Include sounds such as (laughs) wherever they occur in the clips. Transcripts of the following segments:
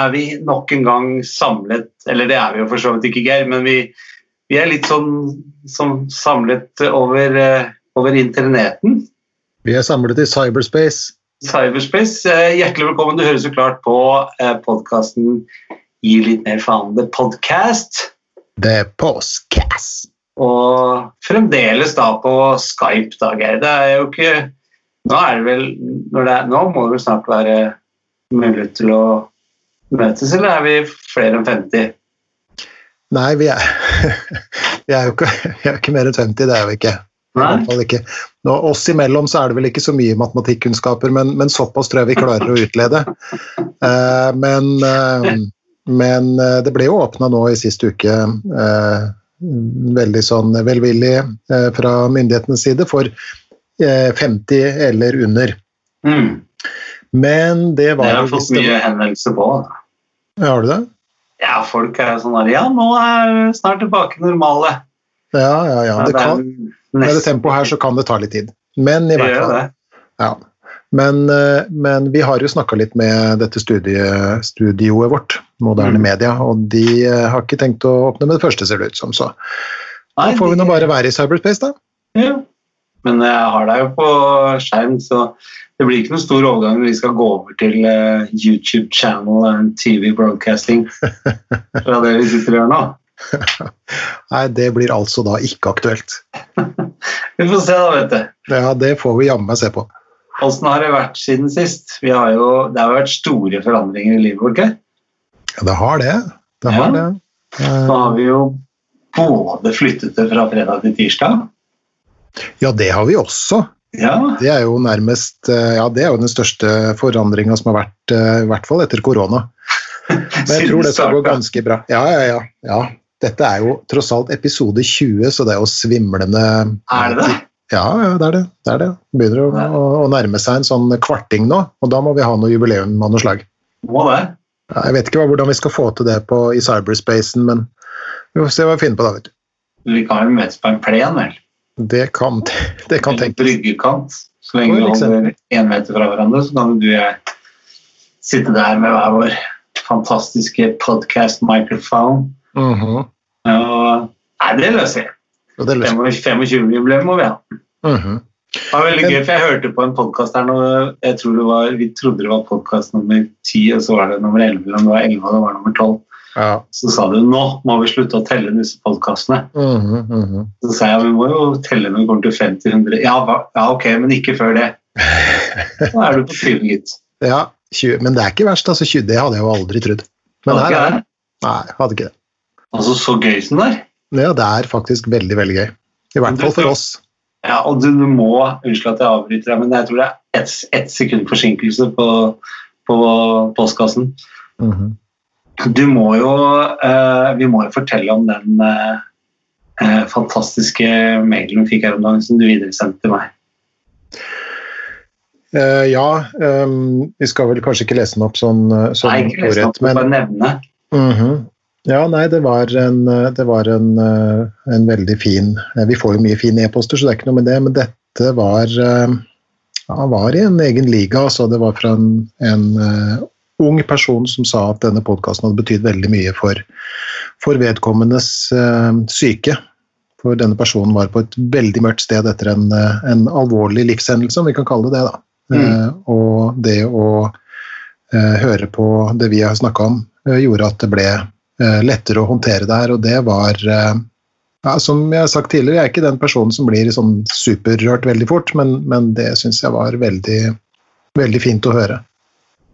Er vi nok en gang samlet, eller det er vi jo for så vidt ikke, Geir, men vi, vi er litt sånn, sånn samlet over, eh, over interneten. Vi er samlet i cyberspace. Cyberspace, eh, hjertelig velkommen. Du hører så klart på eh, podkasten Gi litt mer faen, The Podcast. The Postcast. Og fremdeles da på Skype, da, Geir. Det er jo ikke Nå er det vel når det er, Nå må det vel snart være mulighet til å møtes, eller er vi flere enn 50? Nei, vi er, (laughs) vi er jo ikke, vi er ikke mer enn 50, det er vi ikke. Ikke. Nå, oss imellom så er det vel ikke så mye matematikkunnskaper, men, men såpass tror jeg vi klarer å utlede. Uh, (laughs) men, uh, men eh, det ble jo åpna nå i sist uke veldig sånn velvillig eh, fra myndighetenes side for eh, 50 eller under. Mm. Men det var jo har fått mye henvendelser på. da. Ja, Har du det? Ja, folk er sånn her Ja, nå er snart tilbake normale. Ja, ja, ja. Det kan, med det tempoet her så kan det ta litt tid. Men i hvert fall. Ja. Men, eh, men vi har jo snakka litt med dette studie, studioet vårt, Moderne Mm. Media, og de eh, har ikke tenkt å åpne med det første, ser det ut som. Så da får vi nå bare være i cyberspace, da. Ja. Men jeg har deg jo på skjerm, så det blir ikke noen stor overgang når vi skal gå over til uh, YouTube channel and TV broadcasting (laughs) fra det vi sitter og gjør nå. Nei, det blir altså da ikke aktuelt. (laughs) Vi får se, da, vet du. Ja, det får vi jammen se på. Åssen har det vært siden sist? Vi har jo, det har vært store forandringer i livet vårt. ikke? Ja, det har det. Det har Ja. det. Eh, Nå har vi jo både flyttet det fra fredag til tirsdag. Ja, det har vi også. Ja, Det er jo nærmest eh, Ja, det er jo den største forandringa som har vært, eh, i hvert fall etter korona. (laughs) Men jeg tror det skal gå ganske bra. Ja, ja, ja. ja. Dette er jo tross alt episode 20, så det er jo svimlende Er det det? Ja, ja, det er det. det, er det. Begynner å, å, å nærme seg en sånn kvarting nå, og da må vi ha noe jubileum av noe slag. Må det. Ja, Jeg vet ikke hvordan vi skal få til det på, i cyberspacen, men vi får se hva vi finner på da, vet du. Vi kan jo møtes på en plen, vel? Det kan, det kan tenkes. Bryggekant. Så lenge vi eksempel. holder én meter fra hverandre, så kan du og jeg sitte der med hver vår fantastiske podcast microphone. Mhm. Og, nei, det løser jeg. Det løser 25-jubileum må vi ha. Mhm. Det var veldig gøy, for Jeg hørte på en podkast her nå. Jeg tror det var, Vi trodde det var podkast nummer 10, og så var det nummer 11. Eller det var 11 og det var nummer 12. Ja. Så sa du nå må vi slutte å telle disse podkastene. Mm -hmm. Så sa jeg vi må jo telle når vi kommer til 50-100. Ja, ja, ok, men ikke før det. (laughs) Nå er du på tynn, gitt. Ja, 20, men det er ikke verst. altså 20, Det hadde jeg jo aldri trodd. Men Var her ikke det? Nei, hadde ikke det. Altså, så gøy som det er. Ja, det er faktisk veldig, veldig gøy. I hvert fall for oss. Ja, og du, du må Unnskyld at jeg avbryter deg, men jeg tror det er ett et sekund forsinkelse på, på postkassen. Mhm. Du må jo eh, Vi må jo fortelle om den eh, eh, fantastiske mailen vi fikk her om dagen, som du videresendte til meg. Eh, ja, ehm, vi skal vel kanskje ikke lese den opp sånn, sånn Nei, ikke lese opp, men bare nevne. Mhm. Ja, nei, det var en, det var en, en veldig fin Vi får jo mye fine e-poster, så det er ikke noe med det, men dette var Han var i en egen liga. altså Det var fra en, en ung person som sa at denne podkasten hadde betydd veldig mye for, for vedkommendes uh, syke. For denne personen var på et veldig mørkt sted etter en, eh, en alvorlig livshendelse, om vi kan kalle det det. da. Mm. Uh, og det å uh, høre på det vi har snakka om, gjorde at det ble lettere å håndtere det her, og det var ja, Som jeg har sagt tidligere, jeg er ikke den personen som blir sånn superrørt veldig fort, men, men det syns jeg var veldig, veldig fint å høre.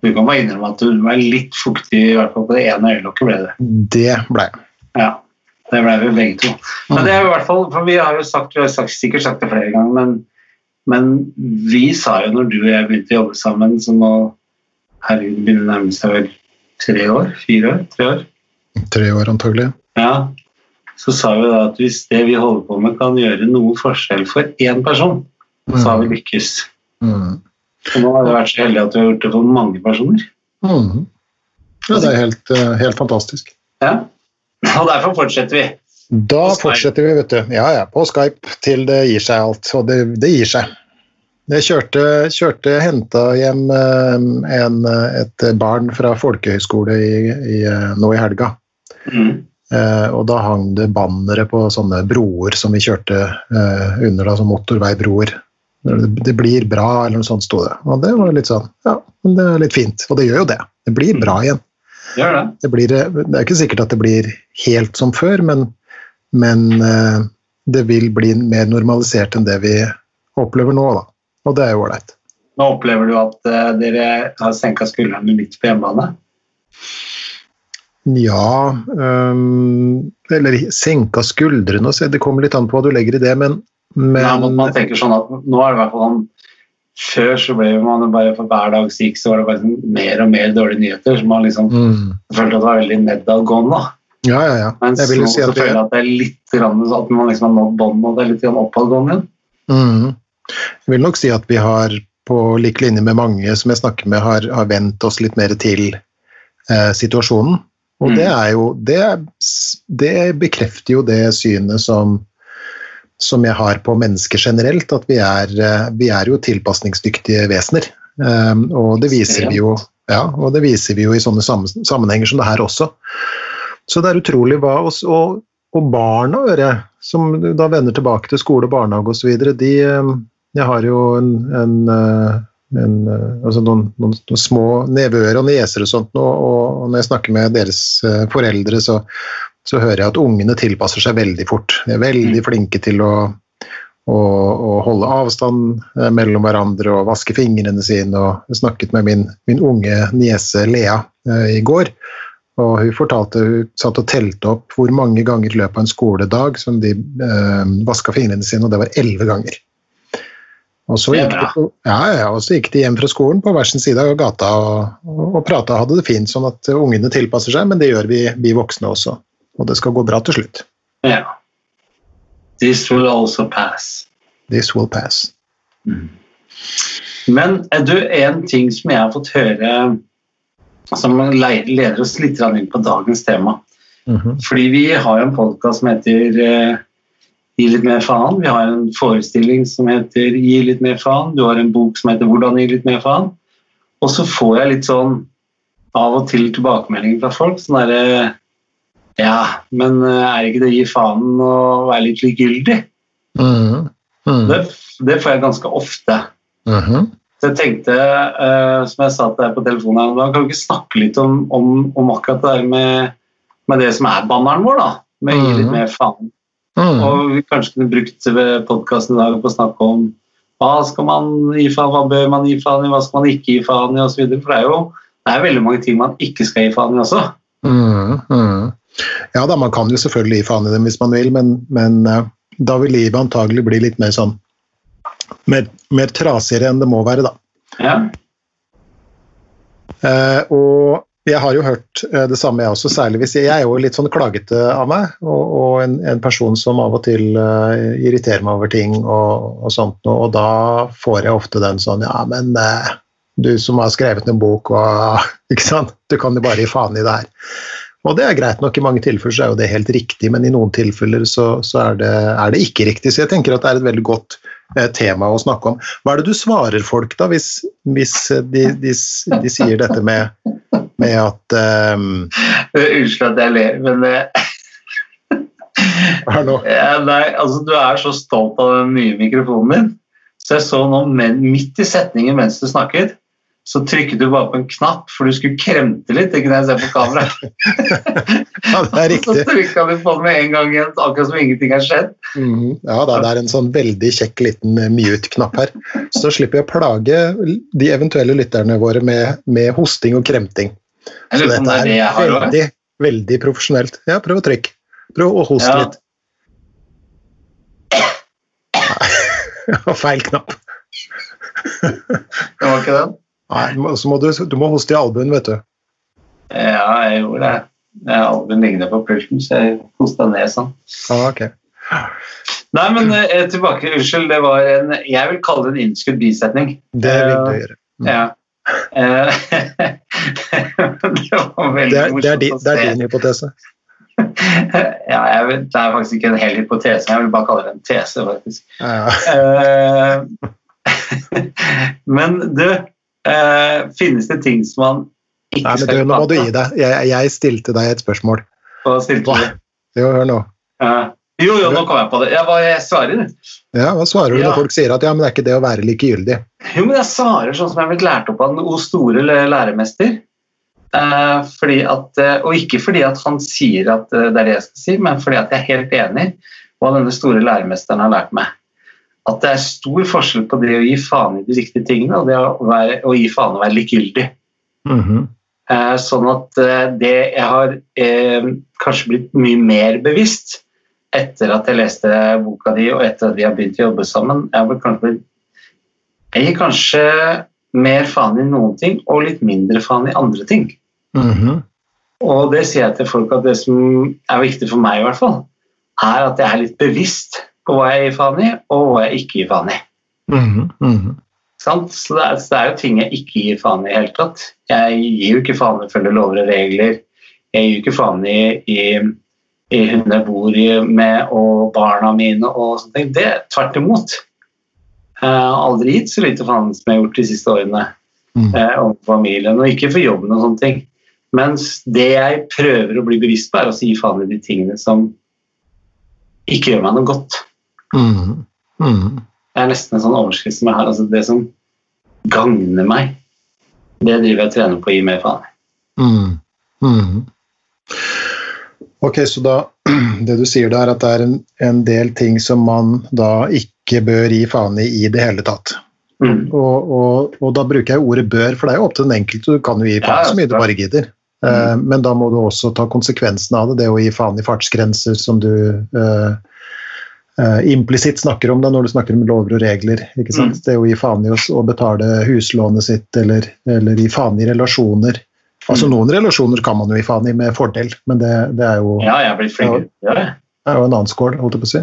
Du kan bare innrømme at du var litt fuktig, i hvert fall på det ene øyelokket ble det. Det ble jeg. Ja, det ble vi begge to. Men det er i hvert fall, for vi har jo sagt, vi har sagt, sikkert sagt det flere ganger, men, men vi sa jo når du og jeg begynte å jobbe sammen, så nå herregud, begynner å nærme seg vel tre år? Fire år? Tre år? Tre år antagelig. Ja. Så sa vi da at hvis det vi holder på med kan gjøre noe forskjell for én person, så har vi lykkes. Mm. Og nå har vi vært så heldige at vi har gjort det for mange personer. Mm. Ja, det er helt, eh, helt fantastisk. Ja. Og derfor fortsetter vi. Da fortsetter vi, vet du. Ja, ja, på Skype til det gir seg alt. Og det, det gir seg. Jeg kjørte, kjørte henta hjem en, et barn fra folkehøyskole i, i, nå i helga. Mm. Eh, og da hang det bannere på sånne broer som vi kjørte eh, under, da, som motorveibroer. Det blir bra, eller noe sånt sto det. Og det var litt sånn, ja, men det er litt fint. Og det gjør jo det. Det blir bra igjen. Gjør det. Det, blir, det er ikke sikkert at det blir helt som før, men, men det vil bli mer normalisert enn det vi opplever nå, da. Og det er jo ålreit. Nå opplever du at uh, dere har senka skuldrene litt på hjemmebane? Ja um, Eller senka skuldrene Det kommer litt an på hva du legger i det, men, men ja, Man tenker sånn at nå er det i hvert fall sånn før så ble man bare for hver dag syk, så var det bare sånn mer og mer dårlige nyheter. Så man liksom mm. følte at det var veldig nedadgående. Ja, ja, ja. Men så, si så føler jeg at det er litt at man liksom har nådd bånd, og det er litt oppadgående igjen. Mm. Jeg vil nok si at vi har, på lik linje med mange som jeg snakker med, har, har vent oss litt mer til eh, situasjonen. Og mm. det er jo det, det, bekrefter jo det synet som, som jeg har på mennesker generelt, at vi er, eh, vi er jo tilpasningsdyktige vesener. Um, og, det viser vi jo, ja, og det viser vi jo i sånne sammenhenger som det her også. Så det er utrolig hva og, og, og barna, som da vender tilbake til skole, barnehage osv., de, ehm, jeg har jo en, en, eh, en, eh, altså noen, noen, noen, små nevøer og nieser og sånt, og, og, når jeg snakker med deres foreldre, så, så, hører jeg at ungene tilpasser seg veldig fort. De er veldig mm. flinke til å, å, å holde avstand mellom hverandre og vaske fingrene sine. og Jeg snakket med min, min unge niese Lea i går. Og hun fortalte hun satt og telte opp hvor mange ganger i løpet av en skoledag som de eh, vaska fingrene sine, og det var elleve ganger. Og så, gikk de, ja, ja, og så gikk de hjem fra skolen på hver sin side av gata og, og, og prata og hadde det fint, sånn at ungene tilpasser seg, men det gjør vi, vi voksne også. Og det skal gå bra til slutt. Ja. This will also pass. This will pass. Mm. Men du, en ting som jeg har fått høre som leder oss litt inn på dagens tema. Mm -hmm. Fordi vi har jo en podkast som heter uh, Gi litt mer faen. Vi har en forestilling som heter Gi litt mer faen. Du har en bok som heter Hvordan gi litt mer faen. Og så får jeg litt sånn av og til tilbakemeldinger fra folk. sånn derre Ja, men eh, er ikke det å gi faen å være litt likegyldig? Mm. Mm. Det, det, får jeg ganske ofte. -hmm. Så jeg tenkte, uh, som jeg sa til deg på telefonen, da kan vi ikke snakke litt om, om, om akkurat det der med, med, det som er banneren vår, da. Med å gi litt mer faen. Mm. Og vi kanskje kunne brukt podkasten i dag på å snakke om hva skal man gi faen hva bør man gi faen i, hva skal man ikke gi faen i osv. For det er jo det er veldig mange ting man ikke skal gi faen i også. Mm, mm. Ja da, man kan jo selvfølgelig gi faen i dem hvis man vil, men, men uh, da vil livet antagelig bli litt mer sånn mer, mer trasigere enn det må være, da. Ja. Eh, og jeg har jo hørt eh, det samme, jeg også, særlig hvis jeg, jeg er jo litt sånn klagete av meg. Og, og en, en, person som av og til uh, irriterer meg over ting og, og sånt. Og, da får jeg ofte den sånn Ja, men uh, du som har skrevet en bok og (laughs) Ikke sant? Du kan jo bare gi faen i det her. Og det er greit nok, i mange tilfeller så er jo det helt riktig, men i noen tilfeller så, så er, det, er, det, ikke riktig. Så jeg tenker at det er et veldig godt eh, tema å snakke om. Hva er det du svarer folk da, hvis, hvis de, de, de sier dette med med at um... Unnskyld at jeg ler, men (laughs) ja, nei, altså, Du er så stolt av den nye mikrofonen din. Så jeg så nå midt i setningen mens du snakket, så trykket du bare på en knapp, for du skulle kremte litt. Det kunne jeg se på kamera. (laughs) ja, det er (laughs) riktig. Så trykka du på med en gang igjen, akkurat som ingenting har skjedd. Mm, ja, det er en sånn veldig kjekk liten eh, mute-knapp her. Så slipper jeg å plage de eventuelle lytterne våre med, med hosting og kremting. Så dette er, det er veldig, veldig profesjonelt. Ja, prøv å trykke. Prøv å hoste ja. litt. (laughs) Feil knapp. det var ikke den? Nei, så må du, du må hoste i albuen, vet du. Ja, jeg gjorde det. Albuen ligner på pulten, så jeg hosta ned sånn. Ah, okay. Nei, men eh, tilbake. Unnskyld, det var en Jeg vil kalle det en innskudd bisetning. Det vil du gjøre. Mm. Ja. Eh, (laughs) det var veldig det morsomt det, det er din hypotese? (laughs) ja, vil, det er faktisk ikke en hel hypotese, jeg vil bare kalle det en tese, faktisk. Ja. ja. (laughs) men du, eh, finnes det ting som man ikke Nei, men du, nå må du gi deg. Jeg, jeg stilte deg et spørsmål. Hva stilte du? Jo, hør nå. Ja. Jo, jo, nå kom jeg på det. Jeg, hva jeg svarer? Ja, Hva svarer du Ja. når folk sier at ja, men det er ikke det å være likegyldig? Jo, men jeg svarer sånn som jeg er blitt lært opp av den store læremester. Eh, fordi at, eh, og ikke fordi at han sier at eh, det er det jeg skal si, men fordi at jeg er helt enig i hva denne store læremesteren har lært meg. At det er stor forskjell på det å gi faen i de riktige tingene og det å, være, å gi faen og være likegyldig. Mhm. Eh, Sånn at eh, det jeg har eh, kanskje blitt mye mer bevisst etter at jeg leste boka di og etter at vi har begynt å jobbe sammen. Jeg, har kanskje blitt, jeg gir kanskje mer faen i noen ting og litt mindre faen i andre ting. Mhm. Og det sier jeg til folk at det som er viktig for meg, i hvert fall, er at jeg er litt bevisst på hva jeg gir faen i, og hva jeg ikke gir faen i. Mhm. Sant? Så det er, så det er jo ting jeg ikke gir faen i i det hele tatt. Jeg gir jo ikke faen i å følge lover og regler. Jeg gir jo ikke faen i, i, i hun jeg bor i med og barna mine og sånne ting. Det tvert imot. Jeg har aldri gitt så lite faen som jeg har gjort de siste årene mm. eh, om familien, og ikke for jobben og sånne ting. Mens det jeg prøver å bli bevisst på, er å gi faen i de tingene som ikke gjør meg noe godt. Mhm. Mhm. Det er nesten en sånn overskrift som jeg har. Altså det som gagner meg, det driver jeg og trener på å gi mer faen i. Mhm. Ok, så da (clears throat) Det du sier da, er at det er en, en del ting som man da ikke bør gi faen i i det hele tatt. Mm. Og, og, og da bruker jeg ordet bør, for det er jo opp til den enkelte. Du kan jo gi faen Ja, så mye du bare gidder. Eh, men da må du også ta konsekvensen av det. Det å gi faen i fartsgrenser som du eh, eh, implisitt snakker om det når du snakker om lover og regler. ikke sant? Mm. Det å gi faen i å, å betale huslånet sitt, eller, eller gi faen i relasjoner. Altså Mm. Noen relasjoner kan man jo gi faen i med fordel, men det, det er jo Ja, jeg er blitt flinkere til å gjøre det. det er jo en annen skål, holdt jeg på å si.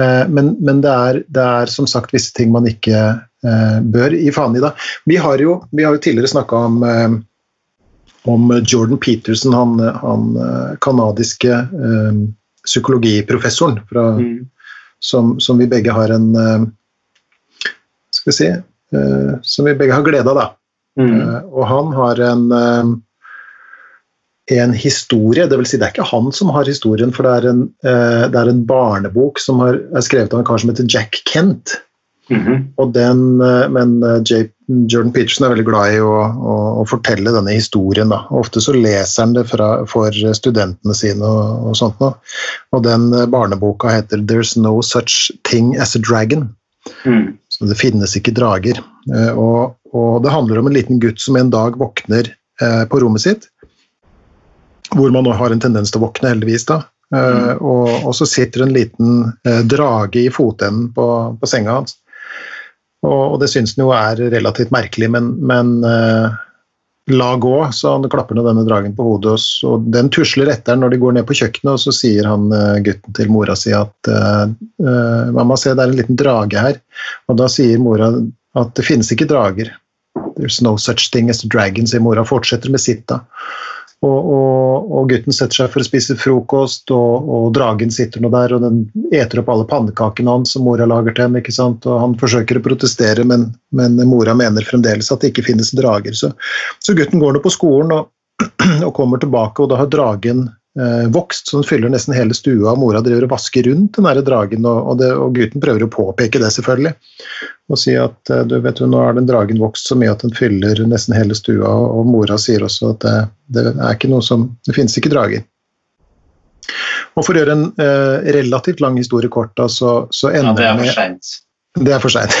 Eh, men men det, er, det er som sagt visse ting man ikke eh, bør gi faen i. da. Vi har jo, vi har jo tidligere snakka om, eh, om Jordan Peterson, han, han eh, kanadiske eh, psykologiprofessoren fra, Mm. Som, som vi begge har en eh, Skal vi si eh, Som vi begge har glede av, da. Mm. Eh, og han har en en historie, det vil si det er ikke han som har historien, for det er en, det er en barnebok som har, er skrevet av en kar som heter Jack Kent. Mhm. Og den, men J, Jordan Peterson er veldig glad i å, å, å fortelle denne historien. Da. Ofte så leser han det fra, for studentene sine og, og sånt noe. Og den eh, barneboka heter 'There's No Such Thing As A Dragon'. Mm. Så det finnes ikke drager. Eh, Og, og det handler om en liten gutt som en dag våkner eh, på rommet sitt, hvor man nå har en tendens til å våkne, heldigvis. da. Eh, og, og så sitter en liten eh, drage i fotenden på, på senga hans. Og, og det syns han jo er relativt merkelig, men, men uh, la gå, så han klapper ned denne dragen på hodet. Og, så, og den tusler etter når de går ned på kjøkkenet, og så sier han uh, gutten til mora si at uh, eh, mamma, se det er en liten drage her. Og da sier mora at det finnes ikke drager. There's no such thing as dragons, dragon, sier mora. Fortsetter med sitt, da. Og, og, og gutten setter seg for å spise frokost, og, og dragen sitter nå der, og den eter opp alle pannekakene hans som mora lager til ham. ikke sant? Og han forsøker å protestere, men, men mora mener fremdeles at det ikke finnes drager. Så, så gutten går nå på skolen og, (clears throat) kommer tilbake, og da har dragen vokst, så den fyller nesten hele stua. og Mora driver og vasker rundt den der dragen, og, det, og gutten prøver å påpeke det, selvfølgelig. Og si at eh, du vet jo, nå har den dragen vokst så mye at den fyller nesten hele stua, og, mora sier også at det, det er ikke noe som Det finnes ikke drager. Og For å gjøre en eh, relativt lang historie kort, da, så, så Ja, ender det er for seint. det er for seint.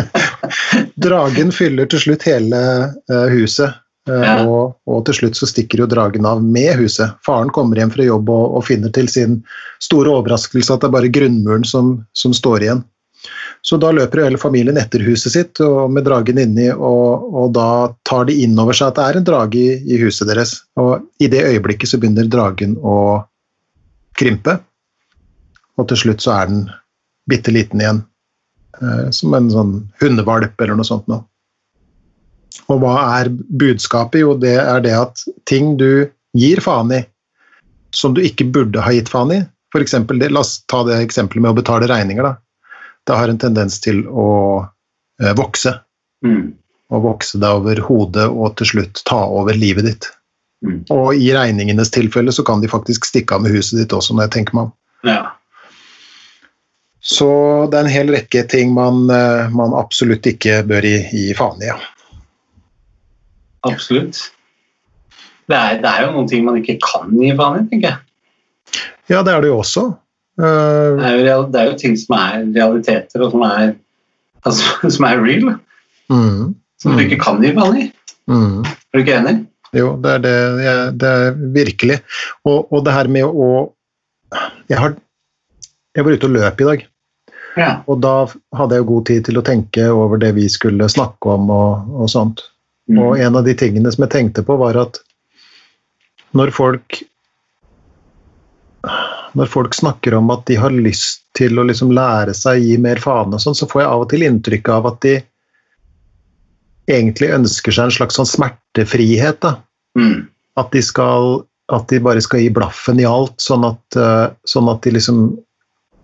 (laughs) (laughs) dragen fyller til slutt hele eh, huset. Eh, Ja. og, og til slutt så stikker jo dragen av med huset. Faren kommer hjem fra jobb og, og finner til sin store overraskelse at det er bare grunnmuren som, som står igjen. Så da løper jo hele familien etter huset sitt og med dragen inni, og, og da tar de inn over seg at det er en drage i, i huset deres. Og i det øyeblikket så begynner dragen å krympe, og til slutt så er den bitte liten igjen. Eh, som en sånn hundevalp eller noe sånt noe. Og hva er budskapet? Jo, det er det at ting du gir faen i, som du ikke burde ha gitt faen i, for det, La oss ta det eksempelet med å betale regninger. da. Det har en tendens til å eh, vokse. Mm. Og vokse deg over hodet og til slutt ta over livet ditt. Mm. Og i regningenes tilfelle så kan de faktisk stikke av med huset ditt også, når jeg tenker meg om. Ja. Så det er en hel rekke ting man, eh, man absolutt ikke bør gi, gi faen i. Ja. Absolutt. Det er, det er jo noen ting man ikke kan gi faen i, tenker jeg. ja, det er det jo også. Uh... Det er jo, det er jo ting som er realiteter, og som er, altså, (laughs) som er real, mm, som du ikke kan gi faen i. mm. Er du ikke enig? Jo, det er det, det er virkelig. Og, og det her med å jeg, har, jeg var ute og løp i dag, Ja. og da hadde jeg god tid til å tenke over det vi skulle snakke om og, og sånt. Mm. Og en av de tingene som jeg tenkte på, var at når folk når folk snakker om at de har lyst til å liksom lære seg å gi mer faen, og sånn, så får jeg av og til inntrykk av at de egentlig ønsker seg en slags sånn smertefrihet. Da. Mm. At, de skal, at de bare skal gi blaffen i alt, sånn at, eh, sånn at liksom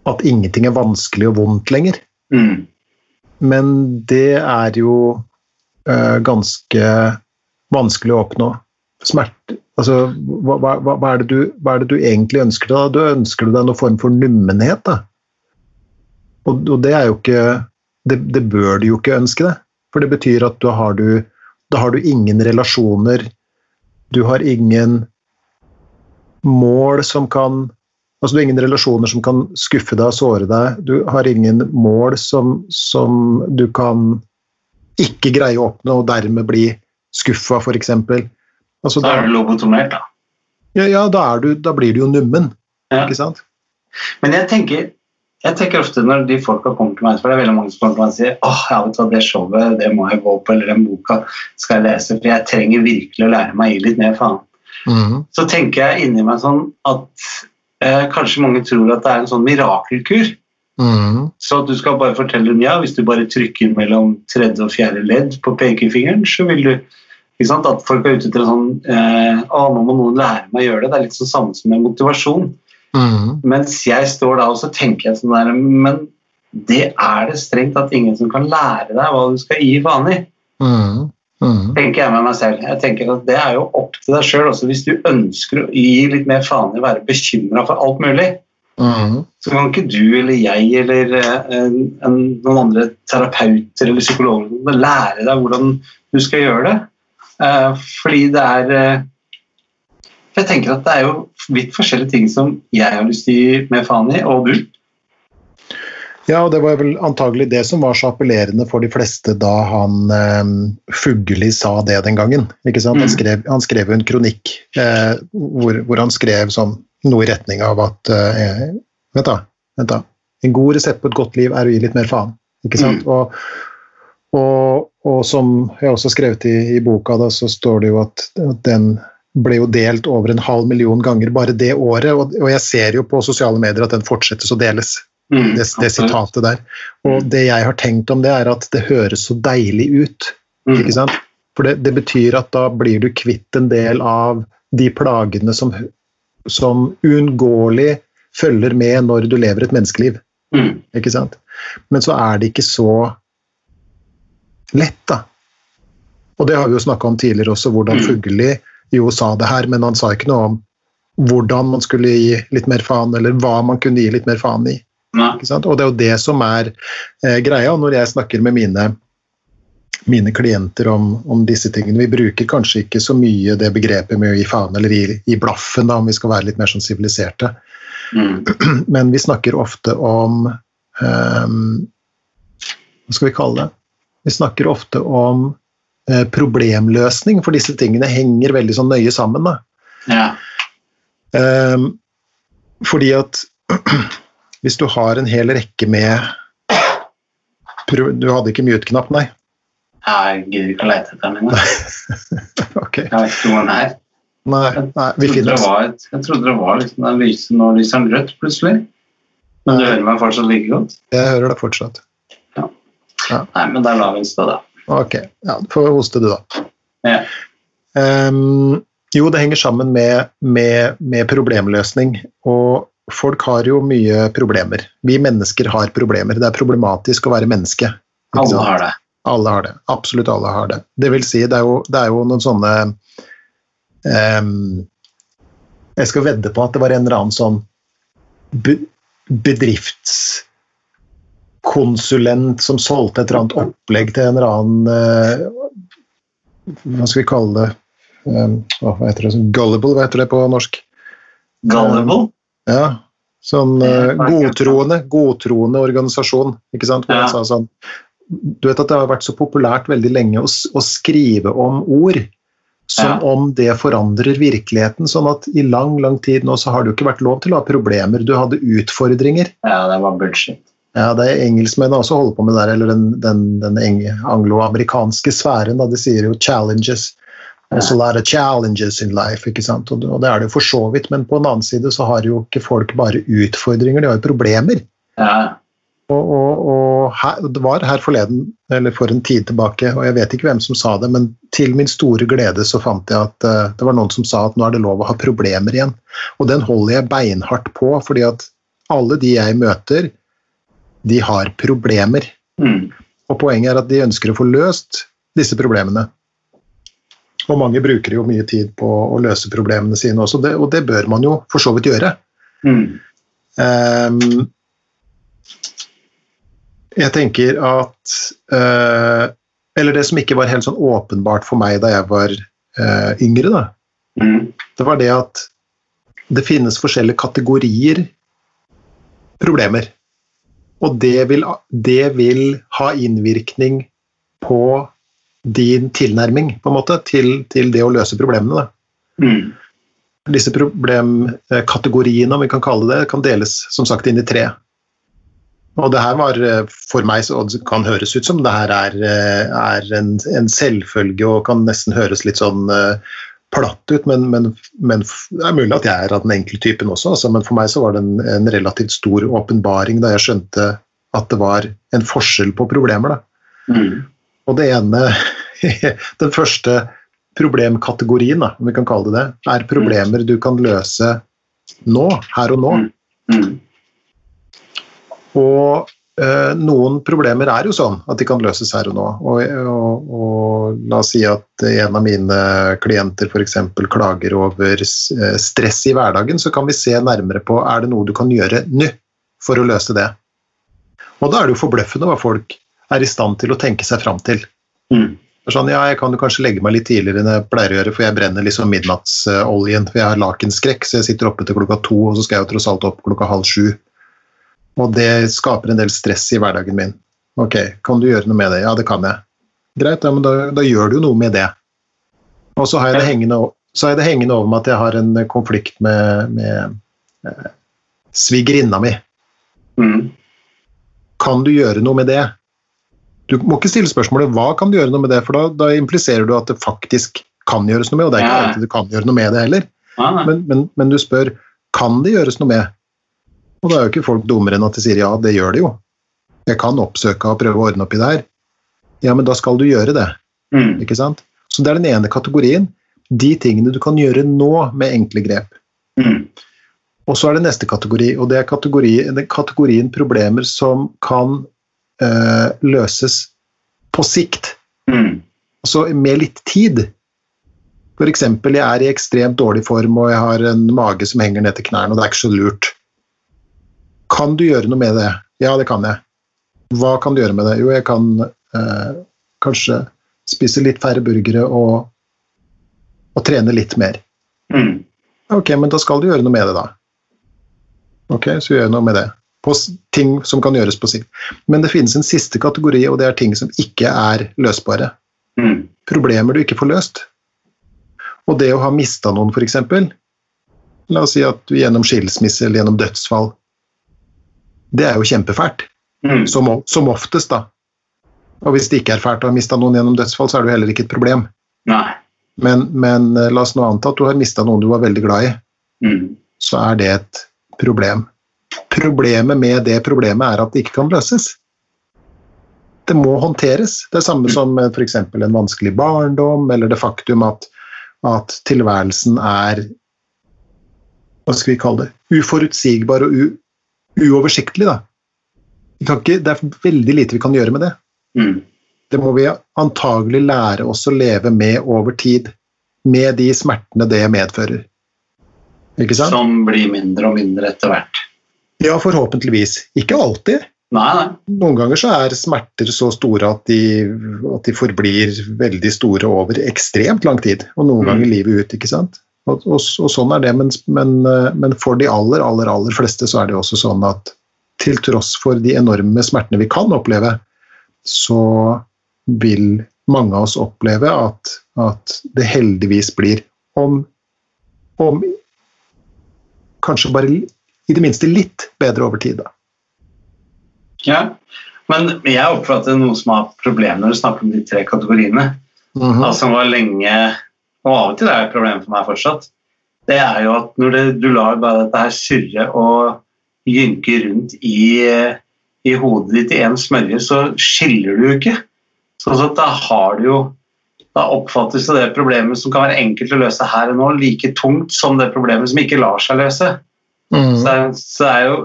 At ingenting er vanskelig og vondt lenger. Mm. Men det er jo ganske vanskelig å oppnå. Smerte Altså, hva, hva, hva, er du, hva er det du egentlig ønsker deg? Du ønsker deg noen form for nummenhet, da. Og, og det er jo ikke det, det bør du jo ikke ønske deg. For det betyr at da har du, da har du ingen relasjoner. Du har ingen mål som kan Altså du har ingen relasjoner som kan skuffe deg og såre deg. Du har ingen mål som, som du kan ikke greie å oppnå og dermed bli skuffa, f.eks. Altså, Da er du lobotomert, da. ja, ja, da, er du, da blir du jo nummen, Ja. ikke sant? Men jeg tenker, jeg tenker ofte når de folka kommer til meg, for det er veldig mange som kommer til meg og sier åh, jeg vet hva, det showet det må jeg gå på, eller den boka skal jeg lese, for jeg trenger virkelig å lære meg å gi litt mer faen. Mhm. Så tenker jeg inni meg sånn at eh, kanskje mange tror at det er en sånn mirakelkur. Mhm. Så at du skal bare fortelle dem ja, hvis du bare trykker mellom tredje og fjerde ledd på pekefingeren, så vil du ikke sant, At folk er ute etter en sånn eh, Å, nå må noen lære meg å gjøre det. Det er litt sånn samme som med motivasjon. Mm. Mens jeg står da og så tenker jeg sånn der Men det er det strengt tatt ingen som kan lære deg hva du skal gi faen i. Mm. Mm. tenker jeg med meg selv. Jeg tenker at Det er jo opp til deg sjøl. Hvis du ønsker å gi litt mer faen i å være bekymra for alt mulig, Mhm. så kan ikke du eller jeg eller eh, en, en, noen andre terapeuter eller psykologer lære deg hvordan du skal gjøre det. Eh, fordi det er eh, Jeg tenker at det er jo vidt forskjellige ting som jeg har lyst til å gi mer faen i, og du. Ja, og det var vel antagelig det som var så appellerende for de fleste da han eh, Fugelli sa det den gangen. Ikke sant? Han, Mm. skrev, han skrev jo en kronikk eh, hvor, hvor han skrev sånn, noe i retning av at eh, Vent, da. vent da. En god resept på et godt liv er å gi litt mer faen. Ikke sant? Og, og, og som jeg også har skrevet i, i boka, da, så står det jo at, at den ble jo delt over en halv million ganger bare det året. Og, og jeg ser jo på sosiale medier at den fortsettes å deles Mm, det, det sitatet der. Og det jeg har tenkt om det, er at det høres så deilig ut. Mm, ikke sant? For det, det betyr at da blir du kvitt en del av de plagene som, som uunngåelig følger med når du lever et menneskeliv. mm, ikke sant? Men så er det ikke så lett, da. Og det har vi jo snakka om tidligere også, hvordan Mm. Fugelli jo sa det her, men han sa ikke noe om hvordan man skulle gi litt mer faen, eller hva man kunne gi litt mer faen i. Ikke sant? Og det er jo det som er eh, greia når jeg snakker med mine, mine klienter om, om disse tingene. Vi bruker kanskje ikke så mye det begrepet med å gi faen eller gi, gi blaffen, da, om vi skal være litt mer sånn siviliserte. mm, (clears throat) Men vi snakker ofte om um, Hva skal vi kalle det? Vi snakker ofte om uh, problemløsning, for disse tingene henger veldig sånn nøye sammen. Da. ja. Um, fordi at (clears throat) hvis du har en hel rekke med Du hadde ikke mute-knapp, nei? Jeg gidder ikke å lete etter den engang. (laughs) Ok. Jeg vet ikke hvor den er. Nei, nei vi finner det oss. var, jeg trodde det var liksom den lyse, nå lyser den rødt plutselig. Men du hører meg fortsatt like godt? Jeg hører det fortsatt. Ja. Nei, men da lar vi den stå, da. Ok, ja, får hoste du, da. Ja. Um, jo, det henger sammen med, med, med problemløsning. Og folk har jo mye problemer. Vi mennesker har problemer. Det er problematisk å være menneske. Alle har det. Alle har det. Absolutt alle har det. Det vil si, det er jo, det er jo noen sånne um, Jeg skal vedde på at det var en eller annen sånn be, bedriftskonsulent som solgte et eller annet opplegg til en eller annen uh, Hva skal vi kalle det? Um, hva heter det? Gullible, hva heter det på norsk? Gullible? Ja, Sånn uh, godtroende, godtroende organisasjon. ikke sant? Ja. Sånn, du vet at det har vært så populært veldig lenge å, å skrive om ord som ja. om det forandrer virkeligheten. sånn at i lang lang tid nå så har det jo ikke vært lov til å ha problemer. Du hadde utfordringer. Ja, det var bullshit. Ja, det er Engelskmennene også holder på med det der, eller den, den, den angloamerikanske sfæren. da De sier jo 'challenges'. There's a lot of challenges in life, ikke sant? Og det er det jo for så vidt, men på en annen side så har jo ikke folk bare utfordringer, de har jo problemer. Ja. Og, og, og her, det var her forleden, eller for en tid tilbake, og jeg vet ikke hvem som sa det, men til min store glede så fant jeg at uh, det var noen som sa at nå er det lov å ha problemer igjen. Og den holder jeg beinhardt på, fordi at alle de jeg møter, de har problemer. Mm. Og poenget er at de ønsker å få løst disse problemene. Og mange bruker jo mye tid på å løse problemene sine også, det, og det bør man jo for så vidt gjøre. Mm. Um, jeg tenker at uh, Eller det som ikke var helt sånn åpenbart for meg da jeg var uh, yngre, da, mm. det var det at det finnes forskjellige kategorier problemer. Og det vil, det vil ha innvirkning på din tilnærming på en måte, til, til det å løse problemene. Mm. Disse problemkategoriene, om vi kan kalle det, kan deles som sagt inn i tre. Og det her var eh, for meg, og det kan høres ut som det her er, eh, er en, en, selvfølge og kan nesten høres litt sånn uh, platt ut, men, men, men, det er mulig at jeg er av den enkle typen også. Altså, men for meg så var det en, en relativt stor åpenbaring da jeg skjønte at det var en forskjell på problemer. Mm. Og det ene (laughs) Den første problemkategorien, da, om vi kan kalle det det, er problemer du kan løse nå, her og nå. Mm. Og eh, noen problemer er jo sånn at de kan løses her og nå. Og, og, og la oss si at en av mine klienter f.eks. klager over eh, stress i hverdagen, så kan vi se nærmere på er det noe du kan gjøre nå for å løse det. Og da er det jo forbløffende hva folk er i stand til å tenke seg fram til. Mm. Sånn, ja, jeg kan jo kanskje legge meg litt tidligere enn jeg pleier å gjøre, for jeg brenner liksom midnattsoljen. For jeg har lakenskrekk, så jeg sitter oppe til klokka to, og så skal jeg jo tross alt opp klokka halv sju. Og det skaper en del stress i hverdagen min. Ok, kan du gjøre noe med det? Ja, det kan jeg. Greit, ja, men da, da gjør du jo noe med det. Og så har jeg det hengende, så har jeg det hengende over meg at jeg har en konflikt med, med eh, svigerinna mi. Mm. Kan du gjøre noe med det? Du må ikke stille spørsmålet hva kan du gjøre noe med det, for da, da impliserer du at det faktisk kan gjøres noe med, og det er ikke alltid du kan gjøre noe med det heller. Men, men, men, du spør kan det gjøres noe med, og da er jo ikke folk dummere enn at de sier ja, det gjør det jo. Jeg kan oppsøke og prøve å ordne opp i det her. Ja, men da skal du gjøre det. Mm. Ikke sant? Så det er den ene kategorien. De tingene du kan gjøre nå med enkle grep. Mm. Og så er det neste kategori, og det er kategori, kategorien problemer som kan øh, løses på sikt. Mm. Altså med litt tid. F.eks. jeg er i ekstremt dårlig form og jeg har en mage som henger ned til knærne, og det er ikke så lurt. Kan du gjøre noe med det? Ja, det kan jeg. Hva kan du gjøre med det? Jo, jeg kan eh, kanskje spise litt færre burgere og, og trene litt mer. Mm. Ok, men da skal du gjøre noe med det, da. Ok, så gjør jeg noe med det på ting som kan gjøres på sikt. Men det finnes en siste kategori, og det er ting som ikke er løsbare. Mm. Problemer du ikke får løst. Og det å ha mista noen, f.eks. La oss si at du gjennom skilsmisse eller gjennom dødsfall Det er jo kjempefælt. Mm. Som, som, oftest, da. Og hvis det ikke er fælt å ha mista noen gjennom dødsfall, så er det jo heller ikke et problem. Nei. Men, men eh, la oss nå anta at du har mista noen du var veldig glad i. Mm. Så er det et problem. Problemet med det problemet er at det ikke kan løses. Det må håndteres. Det er samme som f.eks. en vanskelig barndom, eller det faktum at, at, tilværelsen er Hva skal vi kalle det? Uforutsigbar og u, uoversiktlig. Da. Ikke, det er veldig lite vi kan gjøre med det. Mm. det må vi antagelig lære oss å leve med over tid. Med de smertene det medfører. Ikke sant? Som blir mindre og mindre etter hvert. Ja, forhåpentligvis. Ikke alltid. Nei, nei. Noen ganger så er smerter så store at de, at de forblir veldig store over ekstremt lang tid. Og noen Mm. ganger livet ut. ikke sant? Og, og, og sånn er det, men, men, eh, men for de aller, aller, aller fleste så er det også sånn at til tross for de enorme smertene vi kan oppleve, så vil mange av oss oppleve at, at det heldigvis blir om, om kanskje bare i det minste litt bedre over tid. da. Ja. Men jeg oppfatter noe som har problemer når du snakker om de tre kategoriene. Mhm. altså, som var lenge Og av og til er det et problem for meg fortsatt. Det er jo at når det, du lar bare dette her surre og gynke rundt i, i hodet ditt i en smørje, så skiller du jo ikke. Sånn at da har du jo Da oppfattes det problemet som kan være enkelt å løse her og nå, like tungt som det problemet som ikke lar seg løse. Mm. Så, så er jo,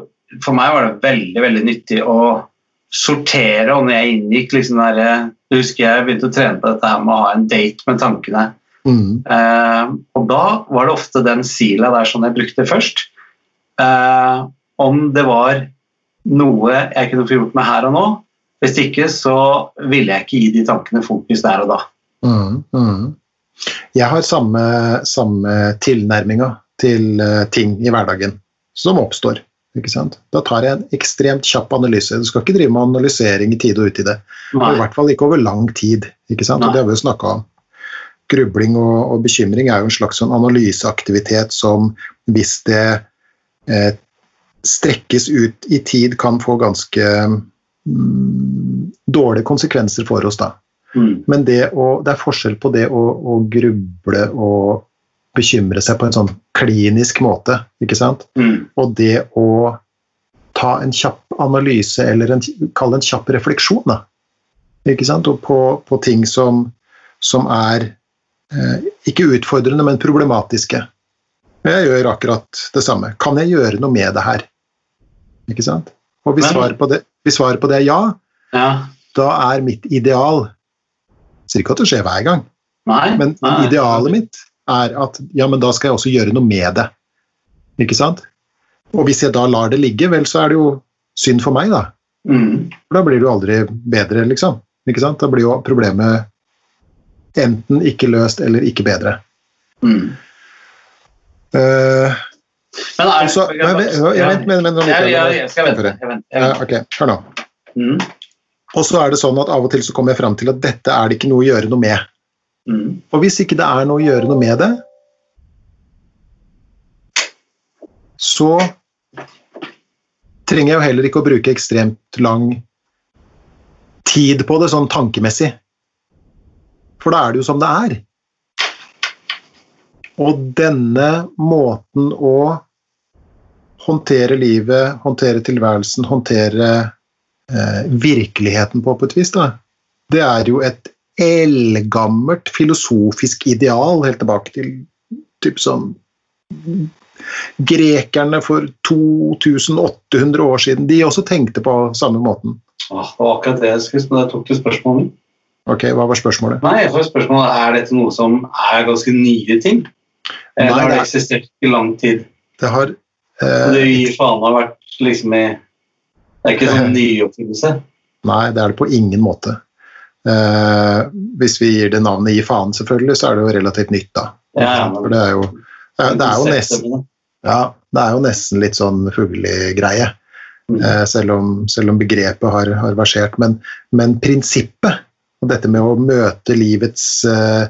for meg var det veldig veldig nyttig å sortere. Og når jeg inngikk liksom der, Jeg husker jeg begynte å trene på dette her med å ha en date med tankene. Mhm. Eh, og da var det ofte den sila der som jeg brukte først. Eh, om det var noe jeg kunne få gjort med her og nå. Hvis ikke så ville jeg ikke gi de tankene fokus der og da. Mm, mm. Jeg har samme, samme tilnærminga til eh, ting i hverdagen som oppstår. Da tar jeg en ekstremt kjapp analyse. Du skal ikke drive med analysering i tide og utide. I Nei. hvert fall ikke over lang tid. Og det har vi jo snakka om. Grubling og, og bekymring er jo en slags sånn analyseaktivitet som hvis det eh, strekkes ut i tid, kan få ganske mm, dårlige konsekvenser for oss. da. Mm. Men det, å, det er forskjell på det å, å gruble og bekymre seg på en sånn klinisk måte, ikke sant? Mm. og det å ta en kjapp analyse, eller en, kall det en kjapp refleksjon, da. Ikke sant? Og på, på ting som, som er ikke utfordrende, men problematiske. Jeg gjør akkurat det samme. Kan jeg gjøre noe med det her? Ikke sant? Og hvis svaret på svaret på det er ja, Ja. da er mitt ideal Sier ikke at det skjer hver gang, Nei. men Nei. idealet mitt er at ja, men da skal jeg også gjøre noe med det. Ikke sant? Og hvis jeg da lar det ligge, vel, så er det jo synd for meg, da. Mm. For da blir det jo aldri bedre, liksom. Ikke sant? Da blir jo problemet enten ikke løst eller ikke bedre. Mm. Uh, Men er så, men, men, jeg vent, men, men, jeg skal vente. Jeg venter. Ja, ok, hør nå. Mm. Og så er det sånn at av og til så kommer jeg fram til at dette er det ikke noe å gjøre noe med. Mm. Og hvis ikke det er noe å gjøre noe med det, så trenger jeg jo heller ikke å bruke ekstremt lang tid på det, sånn tankemessig. For da er det jo som det er. Og denne måten å håndtere livet, håndtere tilværelsen, håndtere eh, virkeligheten på, på et vis, da, det er jo et eldgammelt filosofisk ideal, helt tilbake til typ sånn Grekerne for 2800 år siden, de også tenkte på samme måten. Åh, det var akkurat det jeg skulle spørre. Jeg tok til spørsmålet. Ok, hva var spørsmålet? Nei, får spørsmålet er dette noe som er ganske nye ting. Eller Nei, har det er- eksistert i lang tid? Det har Eh, det eh, gir faen har vært liksom i Det er ikke sånn (laughs) nyoppfinnelse. Nei, det er det på ingen måte. Eh, hvis vi gir det navnet Gi faen, selvfølgelig, så er det jo relativt nytt, da. Ja, ja, men- For det er jo, det er, det er jo nesten Konseptet med det. Ja, det er jo nesten litt sånn fuglegreie, Mm. eh, selv, selv om begrepet har, har versert. Men, men prinsippet, og dette med å møte livets eh,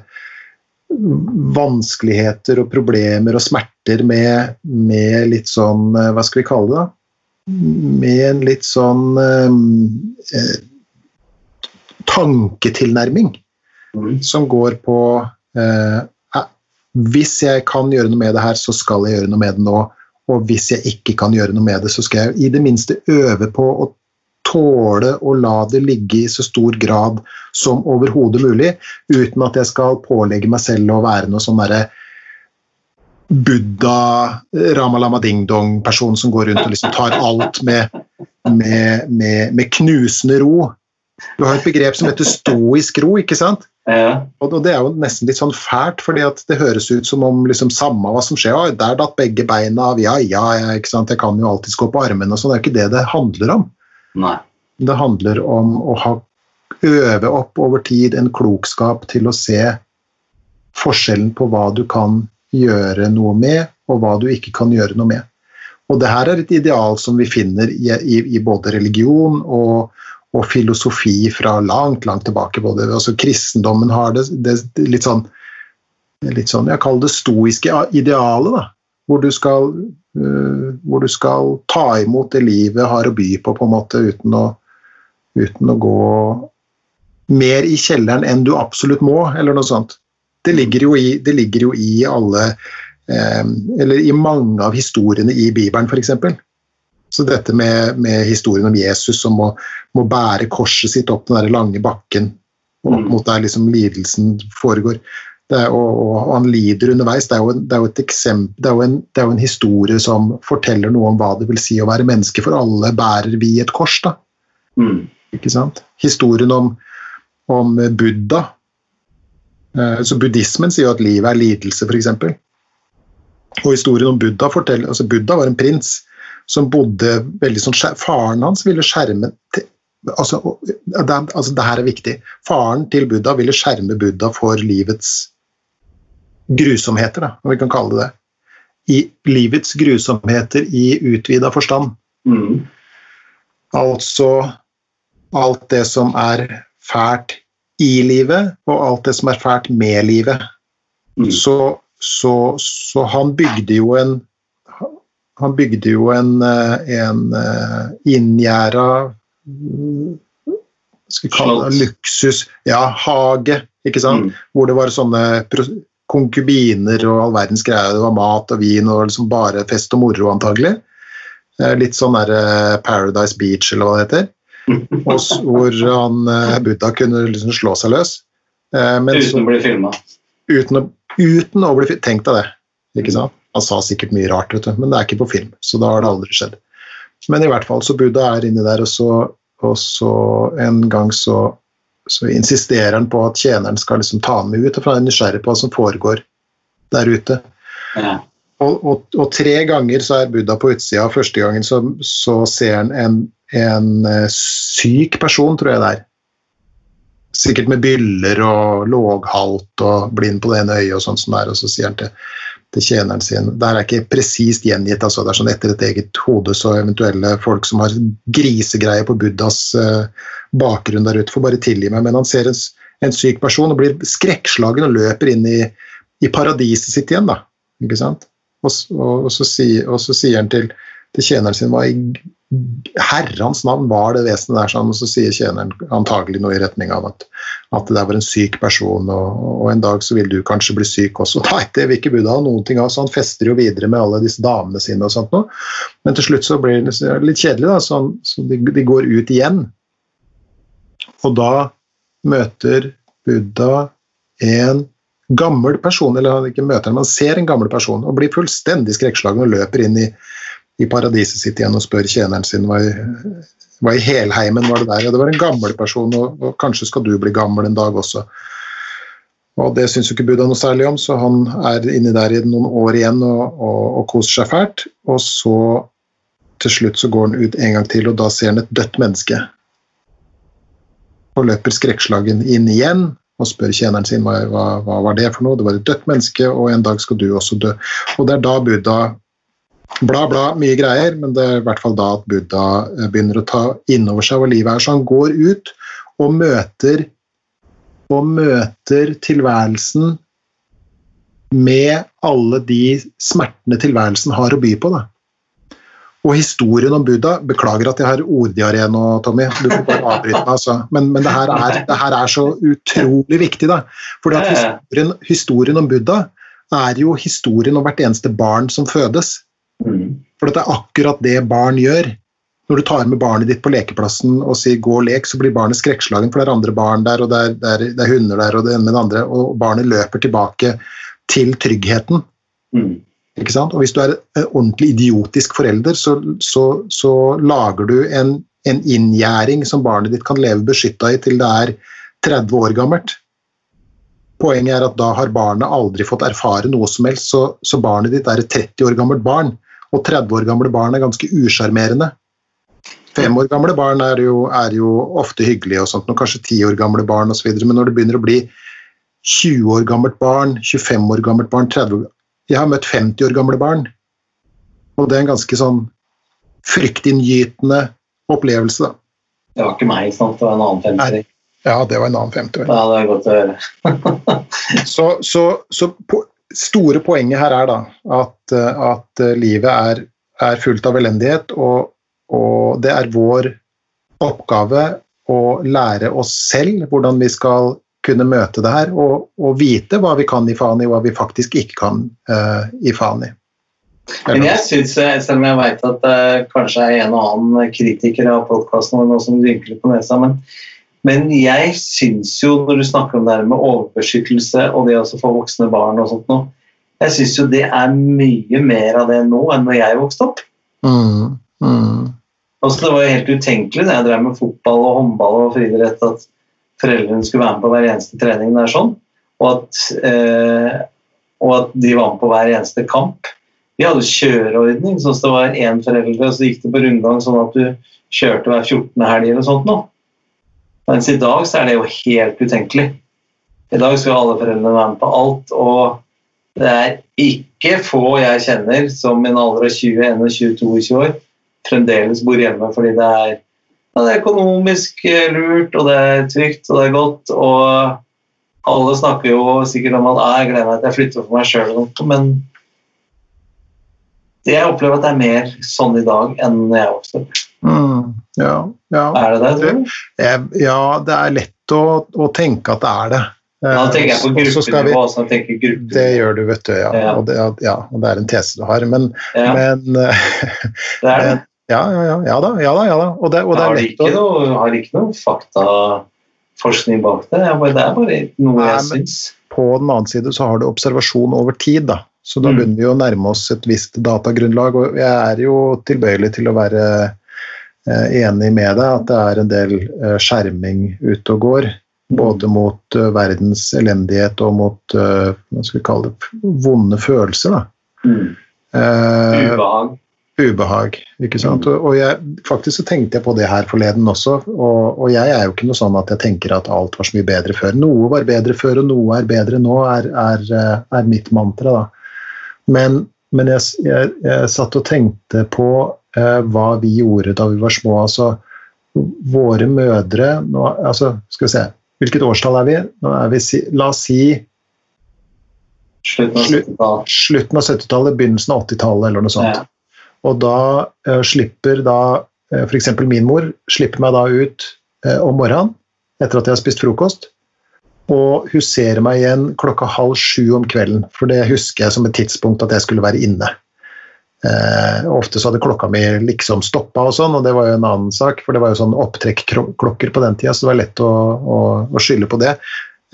vanskeligheter og problemer og smerter med, med litt sånn eh, Hva skal vi kalle det? da? Med en litt sånn eh, eh, tanketilnærming Mm. som går på eh, eh, Hvis jeg kan gjøre noe med det her, så skal jeg gjøre noe med det nå. Og hvis jeg ikke kan gjøre noe med det, så skal jeg i det minste øve på å tåle å la det ligge i så stor grad som overhodet mulig, uten at jeg skal pålegge meg selv å være noe sånn derre Buddha, Ramalama Ding-dong-person som går rundt og liksom tar alt med, med, med, med knusende ro. Du har et begrep som heter stoisk ro, ikke sant? Ja. Og det er jo nesten litt sånn fælt, fordi det høres ut som om liksom samme hva som skjer, «Oi, der datt begge beina av, ja ja, sant? jeg kan jo alltids gå på armene og sånn. Det er jo ikke det det handler om. Nei. Det handler om å ha, øve opp over tid en klokskap til å se forskjellen på hva du kan gjøre noe med, og hva du ikke kan gjøre noe med. Og det her er et ideal som vi finner i, i, i både religion og, og, filosofi fra langt, langt tilbake. Både, altså Kristendommen har det, det litt sånn litt sånn, jeg kaller det stoiske idealet, da, hvor du, skal, uh, hvor du skal ta imot det livet har å by på, på en måte, uten å, uten å gå mer i kjelleren enn du absolutt må, eller noe sånt. Det ligger jo i, det ligger jo i alle eh, Eller i mange av historiene i Bibelen, f.eks. Så dette med, med, historien om Jesus som må, må, bære korset sitt opp den der lange bakken, opp Mm. mot der liksom lidelsen foregår. Det er, og, og han lider underveis. Det er jo, det er jo et eksempel, det er jo, en, det er jo en historie som forteller noe om hva det vil si å være menneske, for alle bærer vi et kors. da. Mm. Ikke sant? Historien om, om Buddha. Eh, Så Buddhismen sier jo at livet er lidelse, f.eks. Og historien om Buddha forteller altså Buddha var en prins som bodde veldig sånn Faren hans ville skjerme til- altså, det, altså, det her er viktig. Faren til Buddha ville skjerme Buddha for livets grusomheter, da, om vi kan kalle det det. I livets grusomheter i utvida forstand. Mm. Altså alt det som er fælt i livet, og alt det som er fælt med livet. Mm. Så, så, så han bygde jo en Han bygde jo en, eh, en eh, inngjerda skal vi kalle det? Luksus Ja, hage, ikke sant? Mm. Hvor det var sånne konkubiner og all verdens greier. Det var mat og vin og liksom bare fest og moro, antagelig. Eh, Litt sånn der eh, Paradise Beach, eller hva det heter. (laughs) Og hvor han, eh, Buddha kunne liksom slå seg løs. Men uten så, å bli filma. uten, å, uten å bli Tenk deg det. ikke sant? Han sa sikkert mye rart, vet du, men det er ikke på film. Så da har det aldri skjedd. Men i hvert fall, så Buddha er inni der, og så, og så en gang så, så insisterer han på at tjeneren skal liksom ta med ut, for han er nysgjerrig på hva som foregår der ute. Ja. Og, og, og tre ganger så er Buddha på utsida. Første gangen så, så ser han en, en eh, syk person, tror jeg det er. Sikkert med byller og låghalt og blind på det ene øyet og sånn som det er. Og så sier han til, til tjeneren sin Det her er ikke presist gjengitt, altså. Det er sånn etter et eget hode, så eventuelle folk som har grisegreier på Buddhas eh, bakgrunn der ute, får bare tilgi meg. Men han ser en, en syk person og blir skrekkslagen og løper inn i, i paradiset sitt igjen, da. Ikke sant? Og, og, og, så, sier, og så sier han til, til tjeneren sin hva i herrens navn var det vesenet der, sånn, og så sier tjeneren antagelig noe i retning av at, at det der var en syk person, og, og en dag så vil du kanskje bli syk også. (laughs) Nei, det vil ikke Buddha ha noen ting av, så han fester jo videre med alle disse damene sine og sånt noe. Men til slutt så blir det litt kjedelig, da, så, han- så de, de går ut igjen. Og da møter Buddha en gammel person, eller han ikke møter man ser en gammel person og blir fullstendig skrekkslagen og løper inn i, i paradiset sitt igjen og spør tjeneren sin hva i, hva i helheimen var det der. Ja, det var en gammel person, og, og kanskje skal du bli gammel en dag også. Og det syns jo ikke Buddha noe særlig om, så han er inni der i noen år igjen og, og, og koser seg fælt. Og så til slutt så går han ut en gang til, og da ser han et dødt menneske. Og løper skrekkslagen inn igjen og spør tjeneren sin hva, hva, hva var det for noe. Det var et dødt menneske, og en dag skal du også dø. Og det er da Buddha Bla, bla, mye greier, men det er i hvert fall da at Buddha eh, begynner å ta inn over seg hva livet er. Så han går ut og møter og møter tilværelsen med alle de smertene tilværelsen har å by på. Da. Og historien om Buddha Beklager at jeg har orddiaré nå, Tommy. Du får bare avbryte meg. Altså. Men, men det, her er, det her er så utrolig viktig. Da. At historien, historien om Buddha er jo historien om hvert eneste barn som fødes. For det er akkurat det barn gjør. Når du tar med barnet ditt på lekeplassen og sier 'gå og lek', så blir barnet skrekkslagen, for det er andre barn der, og det er, det er, det er hunder der, og det ene med det andre, og barnet løper tilbake til tryggheten. Mm. Ikke sant? Og hvis du er en ordentlig idiotisk forelder, så, så, så lager du en, en inngjerding som barnet ditt kan leve beskytta i til det er 30 år gammelt. Poenget er at da har barnet aldri fått erfare noe som helst, så, så barnet ditt er et 30 år gammelt barn. Og 30 år gamle barn er ganske usjarmerende. Fem år gamle barn er jo, er jo ofte hyggelige, og sånt, og kanskje ti år gamle barn osv. Men når det begynner å bli 20 år gammelt barn, 25 år gammelt barn, 30 år Jeg har møtt 50 år gamle barn, og det er en ganske sånn fryktinngytende opplevelse. da. Det var ikke meg, sant? det var en annen 50 Ja, det var en annen 50 år. Ja, det er godt å høre. (laughs) (laughs) så, så, så po store poenget her er da at, at livet er, er, fullt av elendighet, og, og det er vår oppgave å lære oss selv hvordan vi skal kunne møte det her, og, og vite hva vi kan i Fani, og hva vi faktisk ikke kan uh, i Fani. Men jeg synes, selv om jeg vet at det kanskje er en og annen kritiker av podkasten vår som rynker på nesa, men, men jeg syns jo, når du snakker om det her med overbeskyttelse og det å få voksne barn og sånt noe, jeg syns jo det er mye mer av det nå enn når jeg vokste opp. Mm, mm. Altså, det var jo helt utenkelig da jeg drev med fotball og håndball og friidrett at foreldrene skulle være med på hver eneste trening. Det er sånn, og at, eh, og at de var med på hver eneste kamp. Vi hadde kjøreordning, sånn at det var én forelder, og så gikk det på rundgang sånn at du kjørte hver 14. helg eller sånt noe. Mens i dag så er det jo helt utenkelig. I dag skal alle foreldrene være med på alt, og det er ikke få jeg kjenner som i en alder av 20, 21, 22 år fremdeles bor hjemme fordi det er ja, det er økonomisk eh, lurt, og det er trygt og det er godt. Og alle snakker jo sikkert om at jeg gleder meg til jeg flytter for meg sjøl, men det jeg opplever at det er mer sånn i dag enn jeg vokste opp. Mm, ja, ja. Er det det, tror du? Ja, det er lett å, å, tenke at det er det. Da tenker jeg på gruppenivå. Så tenker gruppe. Det gjør du, vet du. Ja. Ja. Og, det, ja, og det er en tese du har. Men, men Det er det. (laughs) Ja, ja, ja, ja da. Ja da, ja da. Og det, og det har, lett noe, har ikke noe faktaforskning bak det? Det er bare noe jeg syns. På den annen side så har du observasjon over tid, da. Så da mm. begynner vi å nærme oss et visst datagrunnlag. Og jeg er jo tilbøyelig til å være eh, enig med deg at det er en del eh, skjerming ute og går. Både mm. mot uh, verdens elendighet og mot hva skal vi kalle det, vonde følelser. Da. Mm. Ubehag ubehag. ikke sant? Og, og jeg, faktisk så tenkte jeg på det her forleden også, og, og, jeg er jo ikke noe sånn at jeg tenker at alt var så mye bedre før. Noe var bedre før, og noe er bedre nå, er, er, eh, er mitt mantra. da. Men, men jeg, jeg, jeg, satt og tenkte på eh, hva vi gjorde da vi var små. altså Våre mødre nå, altså, Skal vi se, hvilket årstall er vi? Nå er vi La oss si Slutten av 70-tallet, begynnelsen av 80-tallet eller noe sånt. Ja. Og da eh, slipper da uh, f.eks. min mor slipper meg da ut eh, om morgenen etter at jeg har spist frokost. Og hun ser meg igjen klokka halv sju om kvelden, for det husker jeg som et tidspunkt at jeg skulle være inne. Eh, ofte så hadde klokka mi liksom stoppa, og sånn, og det var jo en annen sak. For det var jo sånn opptrekklokker på den tida, så det var lett å, å, å skylde på det.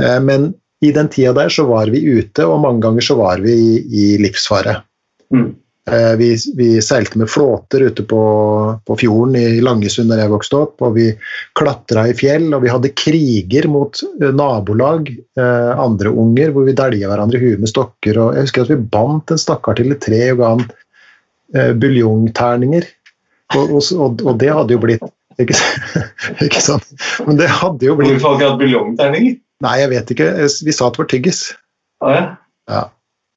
Eh, men i den tida der så var vi ute, og mange ganger så var vi i, i livsfare. Mm. Eh, vi, vi, seilte med flåter ute på, på, fjorden i Langesund der jeg vokste opp, og vi klatra i fjell, og vi hadde kriger mot eh, nabolag, eh, andre unger, hvor vi dælja hverandre i huet med stokker. og Jeg husker at vi bandt en stakkar til et tre og ga han eh, buljongterninger. Og, og, og, det hadde jo blitt ikke, (laughs) ikke sant? Men det hadde jo blitt Hvorfor har de hatt buljongterninger? Nei, jeg vet ikke. Vi sa at det var tyggis. Ah, ja. ja.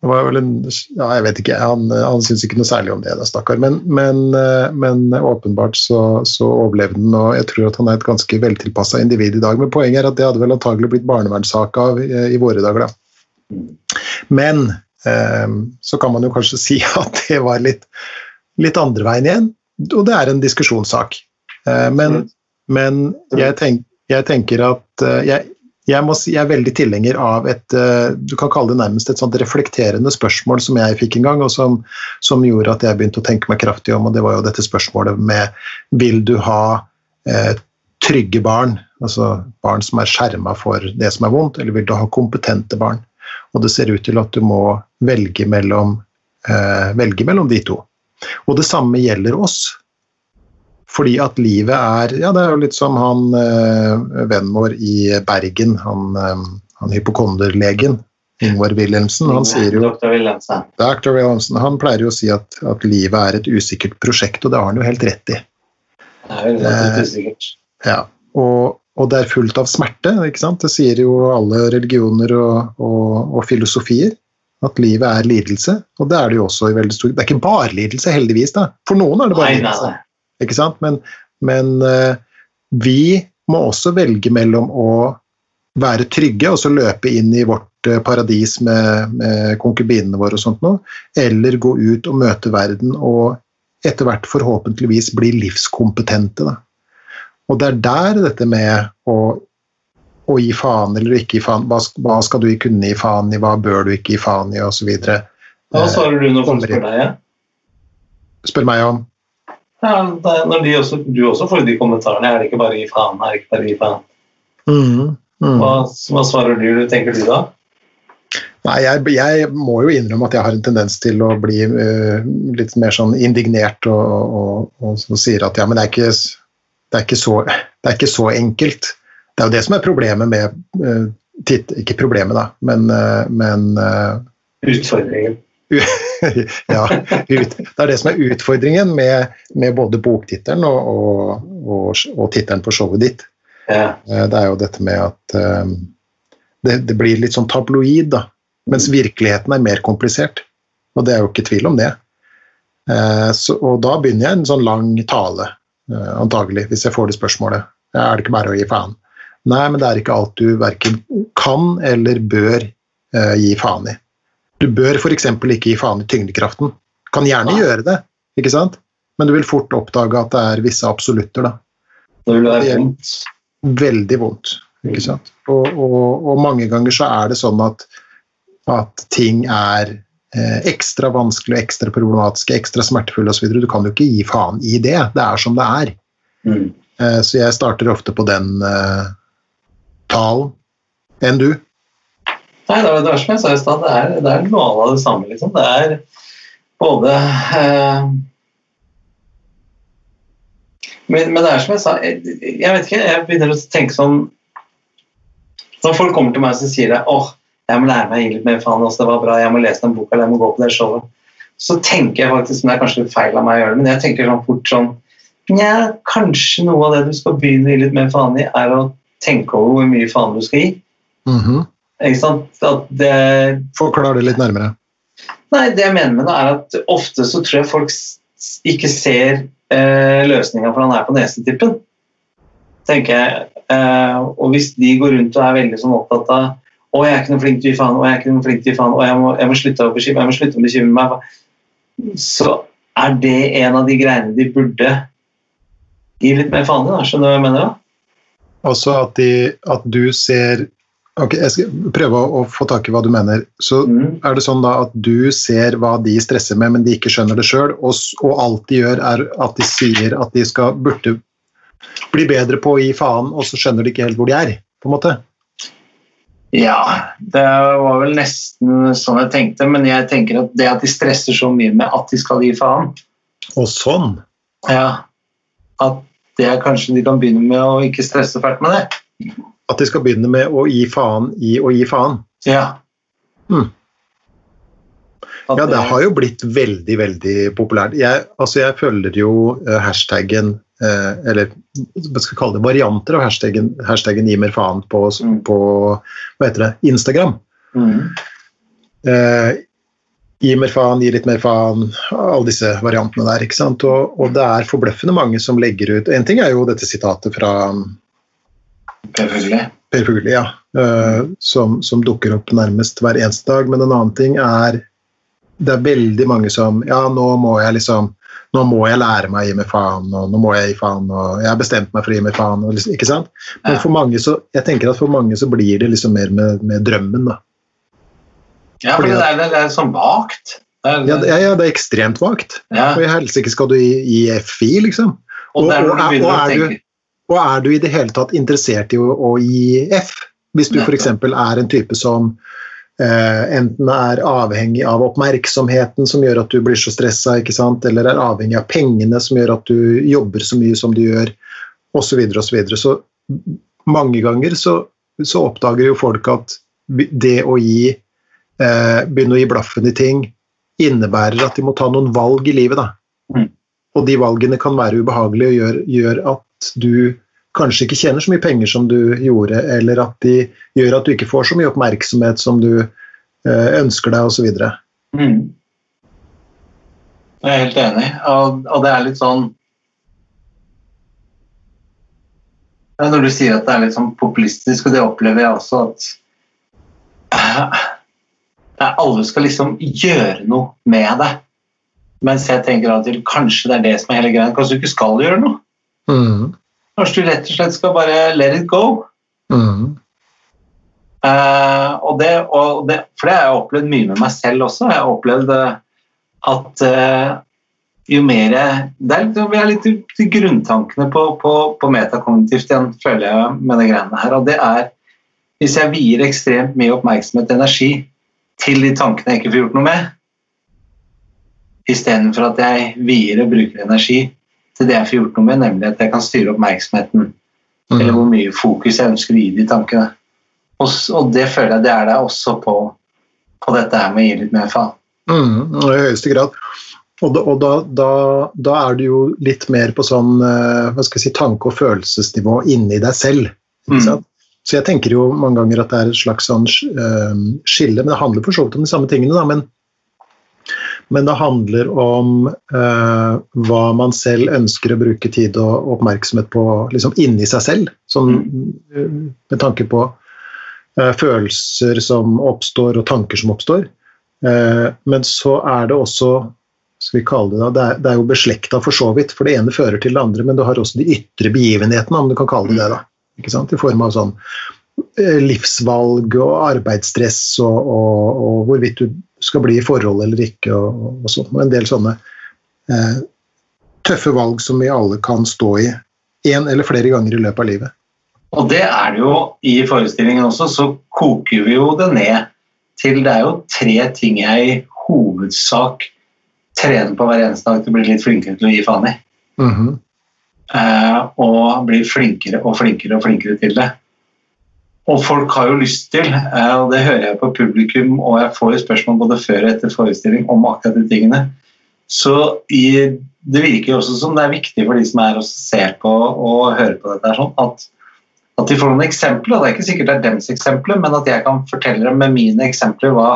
Det var vel en, ja, jeg vet ikke, Han, han syntes ikke noe særlig om det, da, stakkar. Men, men, eh, men, åpenbart så, så, overlevde den, og jeg tror at han er et ganske veltilpassa individ i dag. Men poenget er at det hadde vel antagelig blitt barnevernssak av i, i, våre dager, da. Men eh, så kan man jo kanskje si (laughs) at det var litt, litt andre veien igjen, og det er en diskusjonssak. Eh, men, men jeg, tenk, jeg, tenker at eh, jeg, jeg, må si, jeg, er veldig tilhenger av et eh, du kan kalle det nærmest et sånt reflekterende spørsmål som jeg fikk en gang, og som, som, gjorde at jeg begynte å tenke meg kraftig om. og Det var jo dette spørsmålet med vil du ha eh, trygge barn, altså barn som er skjerma for det som er vondt, eller vil du ha kompetente barn? Og det ser ut til at du må velge mellom, eh, velge mellom de to. Og det samme gjelder oss. Fordi at livet er Ja, det er jo litt som han eh, vennen vår i Bergen, han, eh, han hypokonderlegen. Ingvar Wilhelmsen, han sier jo Dr. Wilhelmsen. Dr. Wilhelmsen, han pleier jo å si at, at livet er et usikkert prosjekt, og det har han jo helt rett i. Det er jo relativt usikkert. Ja, og, og det er fullt av smerte, ikke sant? Det sier jo alle religioner og, og, og filosofier. At livet er lidelse, og det er det jo også i veldig stor Det er ikke bare lidelse, heldigvis, da. For noen er det bare nei, lidelse. nei. Ikke sant? Men, men eh, vi må også velge mellom å være trygge og så løpe inn i vårt eh, paradis med, med konkubinene våre og sånt noe, eller gå ut og møte verden og etter hvert forhåpentligvis bli livskompetente. Da. Og det er der dette med å, å gi faen eller ikke gi faen, hva, hva skal du kunne gi faen i, hva bør du ikke gi faen i, osv. Hva svarer du når folk spør deg? Spør meg om Ja, det når de også, du også får de kommentarene. Er det ikke bare gi faen? Er det ikke bare gi faen? mm, mm. Hva, hva svarer du? Tenker du da? Nei, jeg, jeg må jo innrømme at jeg har en tendens til å bli uh, litt mer sånn indignert og, og, og, og sier at ja, men det er, ikke, det, er ikke så, det er ikke så enkelt. Det er jo det som er problemet med uh, titt, Ikke problemet, da, men, uh, men Utfordringen. Ja, ut, det er det som er utfordringen med, med både boktittelen og, og, og, og tittelen på showet ditt. Ja. Eh, Det er jo dette med at um, det, det blir litt sånn tabloid, da. Mens virkeligheten er mer komplisert. Og det er jo ikke tvil om det. Uh, så, og da begynner jeg en sånn lang tale, uh, antagelig, hvis jeg får det spørsmålet. Ja, er det ikke bare å gi faen? Nei, men det er ikke alt du verken kan eller bør uh, gi faen i. Du bør f.eks. ikke gi faen i tyngdekraften. Kan gjerne ja. gjøre det, ikke sant? men du vil fort oppdage at det er visse absolutter. da Det vil være vondt. veldig vondt. Ikke sant? Og, og, og mange ganger så er det sånn at, at ting er eh, ekstra vanskelig, ekstra problematiske, ekstra smertefulle osv. Du kan jo ikke gi faen i det. Det er som det er. Mm. Eh, så jeg starter ofte på den eh, talen. Enn du? Nei, det er, som jeg sa i stad, det, det er noe av det samme. Liksom. Det er både eh, men, men det er som jeg sa, jeg, jeg vet ikke, jeg begynner å tenke sånn Når folk kommer til meg og sier åh, jeg må lære meg litt mer faen, også, det var bra, jeg må lese den boka, eller jeg må gå på det showet, så tenker jeg faktisk, men det er kanskje feil av meg å gjøre det, men jeg tenker sånn fort sånn Nja, kanskje noe av det du skal begynne å gi litt mer faen i, er å tenke over hvor mye faen du skal gi. Mhm. Ikke sant? At det, Forklar det litt nærmere. nei, det jeg mener med det, er at ofte så tror jeg folk ikke ser eh, løsninga for han er på nesetippen. tenker jeg. Eh, og hvis de går rundt og er veldig sånn opptatt av å, jeg er ikke noe flink til å gi faen, å, jeg er ikke noe flink til å gi faen, å, jeg må, jeg må slutte å bekymre jeg må slutte å bekymre meg, så er det en av de greiene de burde gi litt mer faen i. Skjønner du hva jeg mener? da? Også at, de, at du ser Ok, jeg skal prøve å, få tak i hva du mener. Så Mm. er det sånn da at du ser hva de stresser med, men de ikke skjønner det sjøl, og, og alt de gjør, er at de sier at de skal burde bli bedre på å gi faen, og så skjønner de ikke helt hvor de er, på en måte. Ja, det var vel nesten sånn jeg tenkte, men jeg tenker at det at de stresser så mye med at de skal gi faen, Og sånn. ja, at det er kanskje de kan begynne med å ikke stresse fælt med det. At de skal begynne med å gi faen i å gi faen. Ja. Mm. Ja, det har jo blitt veldig, veldig populært. Jeg, altså jeg følger jo eh, hashtaggen eh, Eller hva skal jeg kalle det, varianter av hashtaggen, hashtaggen 'gi mer faen' på, Mm. på hva heter det, Instagram. Mm. Eh, gi mer faen, gi litt mer faen, alle disse variantene der. ikke sant? Og, og det er forbløffende mange som legger ut En ting er jo dette sitatet fra Selvfølgelig. Per Fugli, ja, Uh, som, som dukker opp nærmest hver eneste dag. Men en annen ting er Det er veldig mange som Ja, nå må jeg liksom nå må jeg lære meg å gi meg faen, og nå må jeg gi faen, og jeg har bestemt meg for å gi meg faen. Og liksom, ikke sant? Men for mange så, jeg tenker at for mange så blir det liksom mer med, med drømmen. da. Ja, for det er, det er sånn vagt. Det er, Ja, det, ja, det er ekstremt vagt. ja. Og i helsike skal du gi, gi FI, liksom. Og og, er og- du og å er du- Og er du i det hele tatt interessert i å, å gi F? Hvis du f.eks. er en type som Uh, enten er avhengig av oppmerksomheten som gjør at du blir så stressa, eller er avhengig av pengene som gjør at du jobber så mye som du gjør, osv. Så, videre, og så, så mange ganger så, så, oppdager jo folk at det å gi uh, begynne å gi blaffen i ting innebærer at de må ta noen valg i livet. da. Mm. Og de valgene kan være ubehagelige og gjør, gjør at du kanskje ikke tjener så mye penger som du gjorde, eller at de gjør at du ikke får så mye oppmerksomhet som du eh, ønsker deg, osv. Mm. Jeg er helt enig, og, og, det er litt sånn Når du sier at det er litt sånn populistisk, og det opplever jeg også at alle skal liksom gjøre noe med det. Mens jeg tenker at kanskje det er det som er hele greia. Kanskje du ikke skal gjøre noe. Mm. Kanskje du rett og slett skal bare let it go. Mm. Uh, og, det, og det, for det har jeg opplevd mye med meg selv også. Jeg har opplevd eh, at uh, jo mer Det er litt, vi er litt til grunntankene på, på, på metakognitivt igjen, føler jeg, med de greiene her. Og det er hvis jeg vier ekstremt mye oppmerksomhet og energi til de tankene jeg ikke får gjort noe med, istedenfor at jeg vier og bruker energi til det jeg får gjort noe med, nemlig at jeg kan styre oppmerksomheten. Mm. Eller hvor mye fokus jeg ønsker å gi de tankene. Og, og, det føler jeg det er der også på, på dette her med å gi litt mer faen. Mm, I høyeste grad. Og, da, og da, da, da, er du jo litt mer på sånn eh, hva skal jeg si, tanke- og følelsesnivå inni deg selv. Mm. Så jeg tenker jo mange ganger at det er et slags sånn uh, skille, men det handler for så vidt om de samme tingene. Da, men men det handler om eh, hva man selv ønsker å bruke tid og oppmerksomhet på liksom inni seg selv. Som, uh, med tanke på eh, følelser som oppstår og tanker som oppstår. men så er det også skal vi kalle det, det, er, det er jo beslekta for så vidt, for det ene fører til det andre, men du har også de ytre begivenhetene, om du kan kalle det det. da, ikke sant? I form av sånn livsvalg og arbeidsstress og, og, og hvorvidt du skal bli i forhold eller ikke, og, og sånn. En del sånne eh, tøffe valg som vi alle kan stå i én eller flere ganger i løpet av livet. Og det er det jo i forestillingen også, så koker vi jo det ned til det er jo tre ting jeg i hovedsak trener på hver eneste dag til å bli litt flinkere til å gi faen i. Mm -hmm. eh, og bli flinkere og flinkere og flinkere til det. Og folk har jo lyst til, eh, og det hører jeg på publikum, og jeg får jo spørsmål både før og etter forestilling om akkurat de tingene. Så i, det virker jo også som det er viktig for de som er og ser på og hører på dette, sånn, at, at, de får noen eksempler. og Det er ikke sikkert det er deres eksempler, men at jeg kan fortelle dem med mine eksempler hva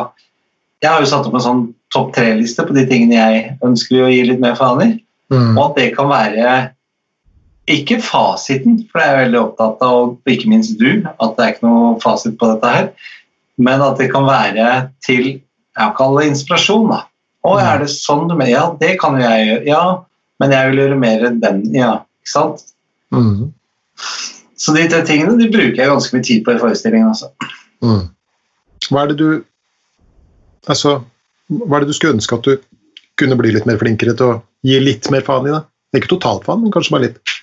Jeg har jo satt opp en sånn topp tre-liste på de tingene jeg ønsker å gi litt mer faen i. Mm. Og at det kan være ikke fasiten, for det er jeg veldig opptatt av, og ikke minst du, at det er ikke noe fasit på dette her. Men at det kan være til jeg kaller det inspirasjon. da. Å, er det sånn du mener? Ja, det kan jo jeg gjøre. Ja, men jeg vil gjøre mer enn den. Ja, ikke sant? Mm. Så de tre tingene de bruker jeg ganske mye tid på i forestillingen. Altså. Mm. Hva er det du Altså, hva er det du skulle ønske at du kunne bli litt mer flinkere til å gi litt mer faen i? det? Ikke totalt faen, men kanskje bare litt?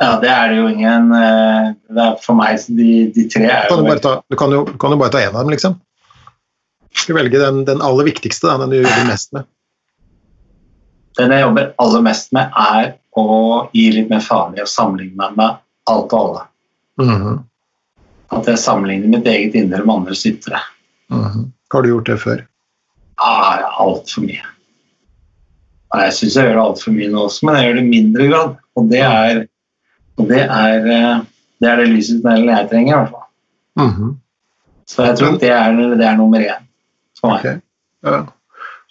Ja, det er det jo ingen eh, det er For meg, de, de tre er jo kan du, ta, du, kan jo, kan jo bare ta én av dem, liksom. Du velge den, den aller viktigste, da, den du jobber mest med. Den jeg jobber aller mest med, er å gi litt mer faen i å sammenligne meg med alt og alle. Mm -hmm. At jeg sammenligner mitt eget indre med andres ytre. Mm -hmm. Har du gjort det før? Ja, altfor mye. Jeg syns jeg gjør det altfor mye nå også, men jeg gjør det i mindre grad. Og det er og det er eh, det, er det lyset i tunnelen jeg trenger, i hvert fall. Mm -hmm. Så jeg tror det er, det er nummer én for meg. Okay. Ja.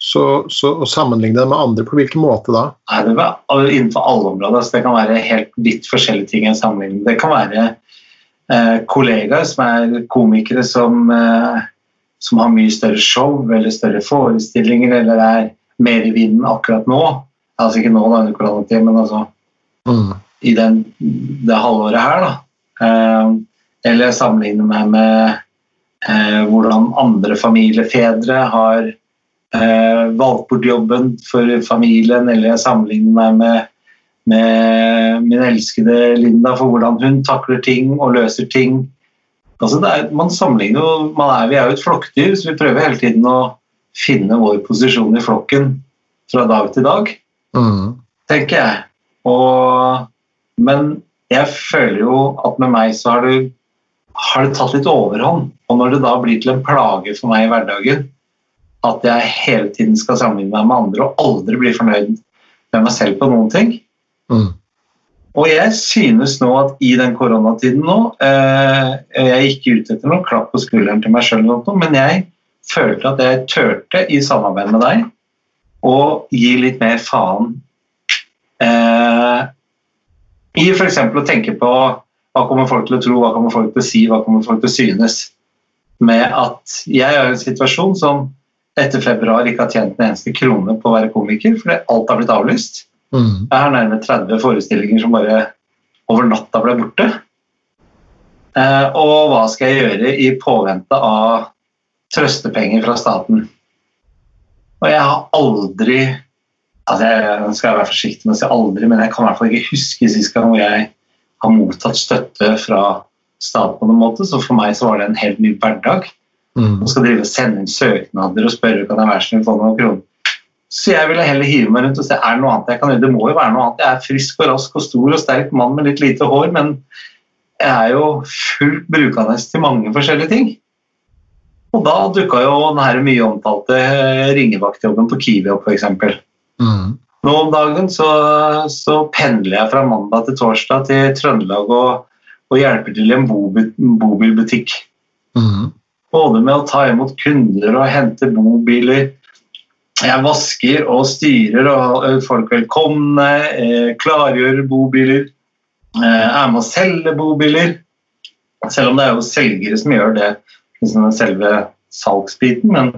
Så, så, å sammenligne det med andre, på hvilken måte da? Nei, det er Innenfor alle områder. Så det kan være helt vidt forskjellige ting enn sammenligning. Det kan være eh, kollegaer som er komikere som, eh, som har mye større show eller større forestillinger eller er mer i vinden akkurat nå. Altså ikke nå, da, under koronatid, men altså mm i den, det halvåret her. Da. Eh, eller sammenligne meg med eh, hvordan andre familiefedre har eh, valgt bort jobben for familien, eller sammenligne meg med, med min elskede Linda for hvordan hun takler ting og løser ting altså det er, Man sammenligner jo man er, Vi er jo et flokkdyr, så vi prøver hele tiden å finne vår posisjon i flokken fra dag til dag, Mm. tenker jeg. Og, men jeg føler jo at med meg så har du, har det tatt litt overhånd. Og når det da blir til en plage for meg i hverdagen, at jeg hele tiden skal sammenligne meg med andre og aldri bli fornøyd med meg selv på noen ting, Mm. og jeg synes nå at i den koronatiden nå eh, Jeg er ikke ute etter noe klapp på skulderen til meg sjøl, men jeg følte at jeg turte i samarbeid med deg å gi litt mer faen eh, i f.eks. å tenke på hva kommer folk til å tro, hva kommer folk til å si, hva kommer folk til å synes. Med at jeg er i en situasjon som etter februar ikke har tjent en eneste krone på å være komiker, fordi alt har blitt avlyst. Mm. Jeg har nærmere 30 forestillinger som bare over natta ble borte. Eh, og hva skal jeg gjøre i påvente av trøstepenger fra staten? Og jeg har aldri altså Jeg skal være forsiktig med å si aldri, men jeg kan i hvert fall ikke huske sist gang jeg har mottatt støtte fra staten på noen måte, så for meg så var det en helt ny hverdag. Mm. Og skal drive og sende inn søknader og spørre kan jeg være snill få noen kroner. Så jeg ville heller hive meg rundt og se er det noe annet jeg kan gjøre. Det må jo være noe annet. Jeg er frisk og rask og stor og sterk mann med litt lite hår, men jeg er jo fullt brukende til mange forskjellige ting. Og da dukka jo den her mye omtalte ringevaktjobben på Kiwi opp, f.eks. Mm. Nå om dagen så, så pendler jeg fra mandag til torsdag til Trøndelag og, og hjelper til i en bobilbutikk. Mm. Både med å ta imot kunder og hente bobiler. Jeg vasker og styrer og folk velkomne, eh, klargjør bobiler. Eh, er med å selge bobiler. Selv om det er jo selgere som gjør det, liksom selve salgsbiten. Men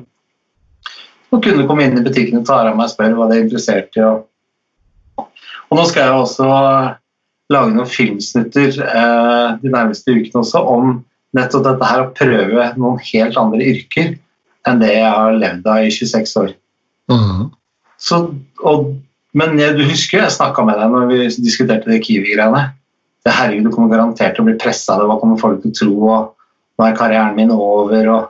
å kunne komme inn i butikken og ta av meg og spørre hva de er interessert i. Og, og nå skal jeg også lage noen filmsnutter eh, de nærmeste ukene også om nettopp dette her å prøve noen helt andre yrker enn det jeg har levd av i 26 år. Mm. Så, og, men jeg, du husker jeg snakka med deg når vi diskuterte de Kiwi-greiene. Det Herregud, du kommer garantert til å bli pressa av det, hva kommer folk til å tro, og nå er karrieren min over, og?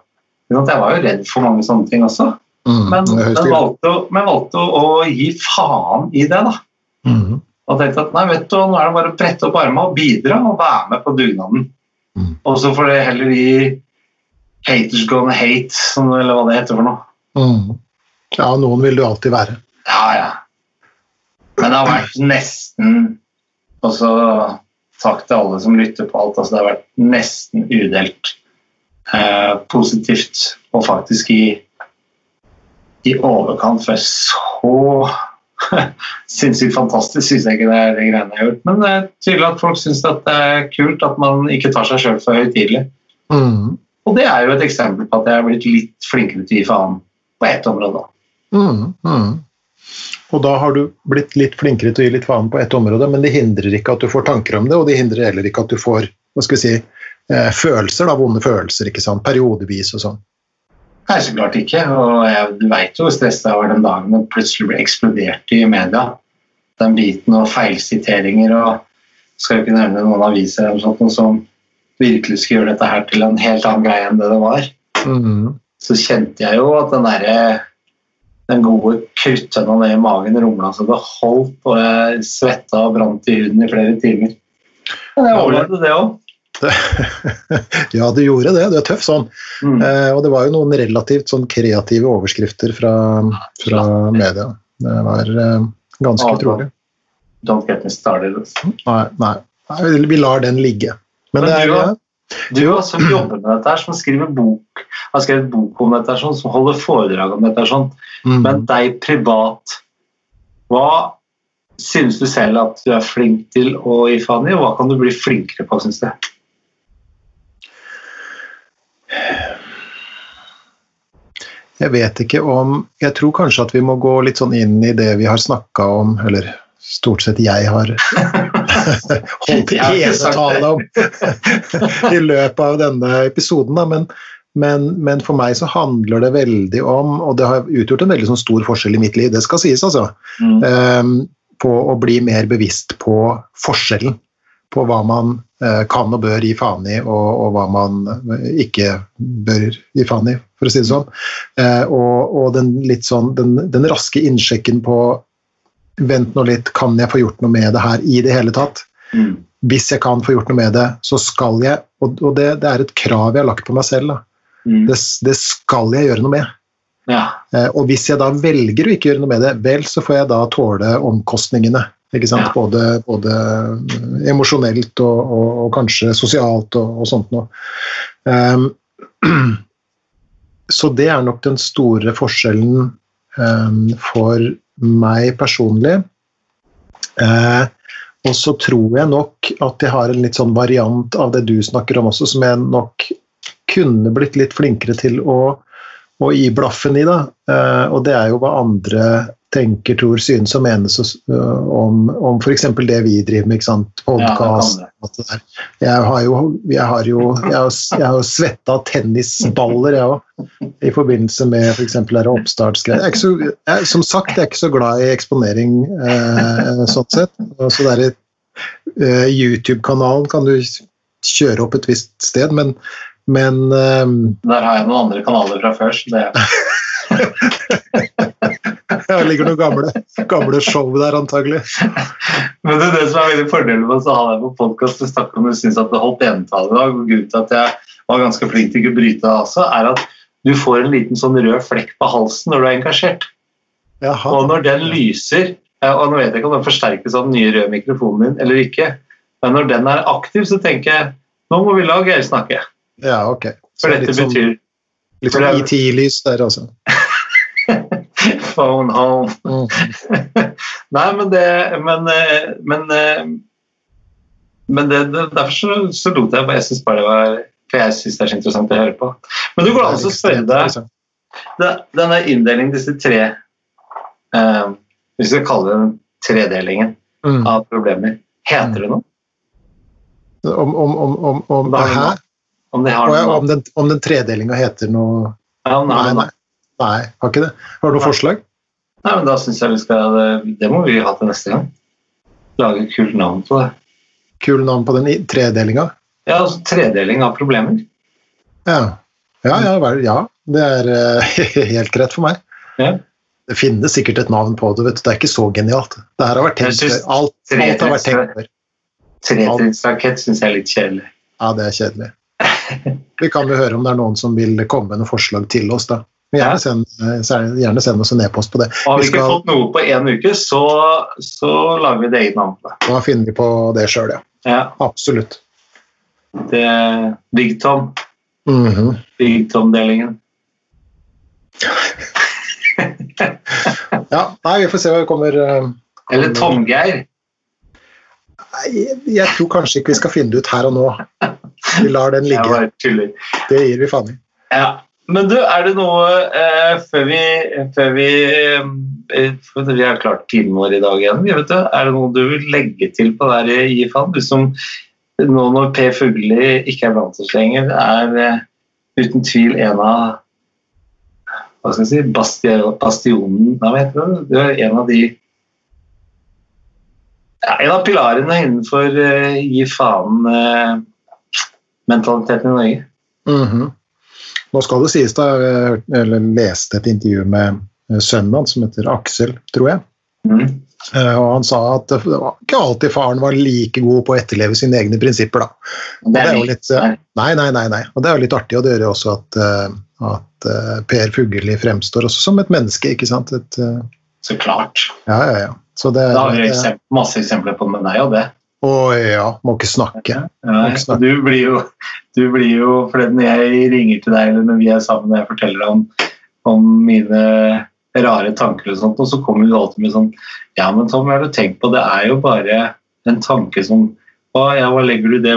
Jeg var jo redd for mange sånne ting også, Mm. men, men, valgte, å- men valgte å, å gi faen i det, da. Mm. Og tenkte at nei, vet du, nå er det bare å brette opp armene og bidra og være med på dugnaden. Mm. Og så får det heller gi haters gone hate, eller hva det heter for noe. Mm. Ja, noen vil du alltid være. Ja, ja. Men det har vært nesten Og så takk til alle som lytter på alt. Altså, det har vært nesten udelt eh, positivt og faktisk i, i overkant for så (laughs) sinnssykt fantastisk syns jeg ikke det er de greiene jeg har gjort. Men det er tydelig at folk syns det er kult at man ikke tar seg sjøl for høytidelig. Mm. Og det er jo et eksempel på at jeg er blitt litt flinkere til å gi faen på ett område. Mm. Mm. Og da har du blitt litt flinkere til å gi litt faen på ett område, men det hindrer ikke at du får tanker om det, og det hindrer heller ikke at du får hva skal vi si, eh, følelser, da, vonde følelser, ikke sant, periodevis og sånn. Nei, så klart ikke. Og jeg, du veit jo hvor stressa jeg var den dagen det plutselig ble eksplodert i media. Den biten og feilsiteringer og Skal jo ikke nevne noen aviser eller sånt, som virkelig skulle gjøre dette her til en helt annen greie enn det det var. Mm. Så kjente jeg jo at den derre den gode kruttønna ned i magen rumla så det holdt, og jeg svetta og brant i huden i flere timer. Men jeg overlevde det òg. (laughs) ja, du gjorde det. Du er tøff sånn. Mm. Eh, og det var jo noen relativt sånn kreative overskrifter fra, fra media. Det var eh, ganske utrolig. Don't get me started. Nei, nei. nei, vi lar den ligge. Men, Men det er du. Du også, som jobber med dette, her, som skriver bok, har skrevet bok om dette, her, sånn, som holder foredrag om dette. her, Sånn. mm. Men deg privat, hva synes du selv at du er flink til å gi faen i, og hva kan du bli flinkere på, syns du? Jeg vet ikke om Jeg tror kanskje at vi må gå litt sånn inn i det vi har snakka om, eller stort sett jeg har (laughs) holdt hele enetale om (laughs) i løpet av denne episoden. Da. Men, men, men for meg så handler det veldig om, og det har utgjort en veldig sånn stor forskjell i mitt liv, det skal sies, altså, Mm. um, på å bli mer bevisst på forskjellen. På hva man kan og bør gi faen i, og, og hva man ikke bør gi faen i, for å si det sånn. Eh, og, og den litt sånn den, den raske innsjekken på Vent nå litt, kan jeg få gjort noe med det her i det hele tatt? Mm. Hvis jeg kan få gjort noe med det, så skal jeg Og, og det, det, er et krav jeg har lagt på meg selv. Mm. Det, det, skal jeg gjøre noe med. Ja. Eh, og hvis jeg da velger å ikke gjøre noe med det, vel, så får jeg da tåle omkostningene. Ja. Både, både emosjonelt og, og, og, kanskje sosialt og, og sånt noe. Um, (clears throat) så det er nok den store forskjellen um, for meg personlig. Uh, og så tror jeg nok at jeg har en litt sånn variant av det du snakker om også, som jeg nok kunne blitt litt flinkere til å, å gi blaffen i. da, uh, Og det er jo hva andre tenker, tror, synes og menes om, om f.eks. det vi driver med. ikke sant, Podkast. Ja, jeg har jo jeg har jo, jeg har, jeg har svetta tennisballer, jeg òg, i forbindelse med f.eks. For oppstartsgreier. Som sagt, jeg er ikke så glad i eksponering eh, sånn sett. Så det er uh, YouTube-kanalen kan du kjøre opp et visst sted, men men eh, Der har jeg noen andre kanaler fra før, så det (laughs) Det ligger noen gamle, gamle show der, antagelig. Men det, det som er veldig fordelen med å ha deg på podkast, du snakker om du syns at det holdt entall i dag, og grunnen til at jeg var ganske flink til å bryte det også, er at du får en liten sånn rød flekk på halsen når du er engasjert. Jaha. Og når den lyser, og nå vet jeg ikke om den forsterkes av den nye røde mikrofonen din eller ikke, men når den er aktiv, så tenker jeg nå må vi la Geir snakke. Ja, ok. For dette litt betyr Litt sånn IT-lys der, altså. Phone home. Mm. (laughs) Nei, men det Men, men, men det, det, derfor så, så lot jeg bare Jeg syns bare det var For jeg syns det er så interessant å høre på. Men du går an å spørre deg Denne inndelingen, disse tre eh, Hvis vi skal kalle det den tredelingen mm. av problemer, heter det noe? Om, om, om, om, om det er her? Om, det har noe om den, om den tredelinga heter noe ja, nei, Nei, nei. Har ikke det. Har du noe forslag? Nei, men da syns jeg vi skal Det må vi ha til neste gang. Lage et kult navn på det. Kult navn på den tredelinga? Ja, altså tredeling av problemer. Ja. Ja, ja, vel, ja. Det er uh, (laughs) helt greit for meg. Ja. Det finnes sikkert et navn på det, vet du. Det er ikke så genialt. Det her har vært tenkt før. Alt, alt har vært tenkt før. Tretrinnsrakett syns jeg er litt kjedelig. Ja, det er kjedelig. Vi kan jo høre om det er noen som vil komme med noen forslag til oss, da. Gjerne send, eh, er gjerne send oss en e-post på det. Har vi Vi ikke fått noe på én uke, så, så lager vi det eget navn. Da finner vi på det sjøl, ja. Ja, Absolutt. det Big Tom. -hmm. Big Tom-delingen. Ja, nei, vi får se hva vi kommer kommer. Eller Tomgeir. Jeg, jeg tror kanskje ikke vi skal finne det ut her og nå. Vi lar den ligge. Det gir vi faen i. Ja. Men du, er det noe eh, før vi, før vi eh, Vi har klart timen vår i dag igjen. Er det noe du vil legge til på det her, Ifan? Du som nå når Per Fugli ikke er blant oss lenger, er eh, uten tvil en av hva skal jeg si, bastion, bastionen Nei, hva heter det? Du er en av de ja, En av pilarene innenfor eh, gi faen-mentaliteten i Norge. Mhm. Nå skal det sies, da, jeg eller leste et intervju med eh, sønnen hans som heter Aksel, tror jeg. Mm. Eh, Og han sa at det var ikke alltid faren var like god på å etterleve sine egne prinsipper. da. Det Det er er jo litt, eh, nei, nei, nei, nei. Og det er jo litt artig, og det gjør jo også at, eh, at eh, Per Fugelli fremstår også som et menneske. ikke sant? Et, eh, så klart. ja, ja, ja. Så det Da har vi er eksempel, masse eksempler på med deg og det. Å ja, må ikke snakke. Må Ikke snakke. du blir jo, du blir jo for når jeg ringer til deg eller når vi er sammen og jeg forteller om, om mine rare tanker og sånt, og så kommer du alltid med sånn Ja, men Tom, hva har du tenkt på? Det er jo bare en tanke som Å ja, hva legger du det?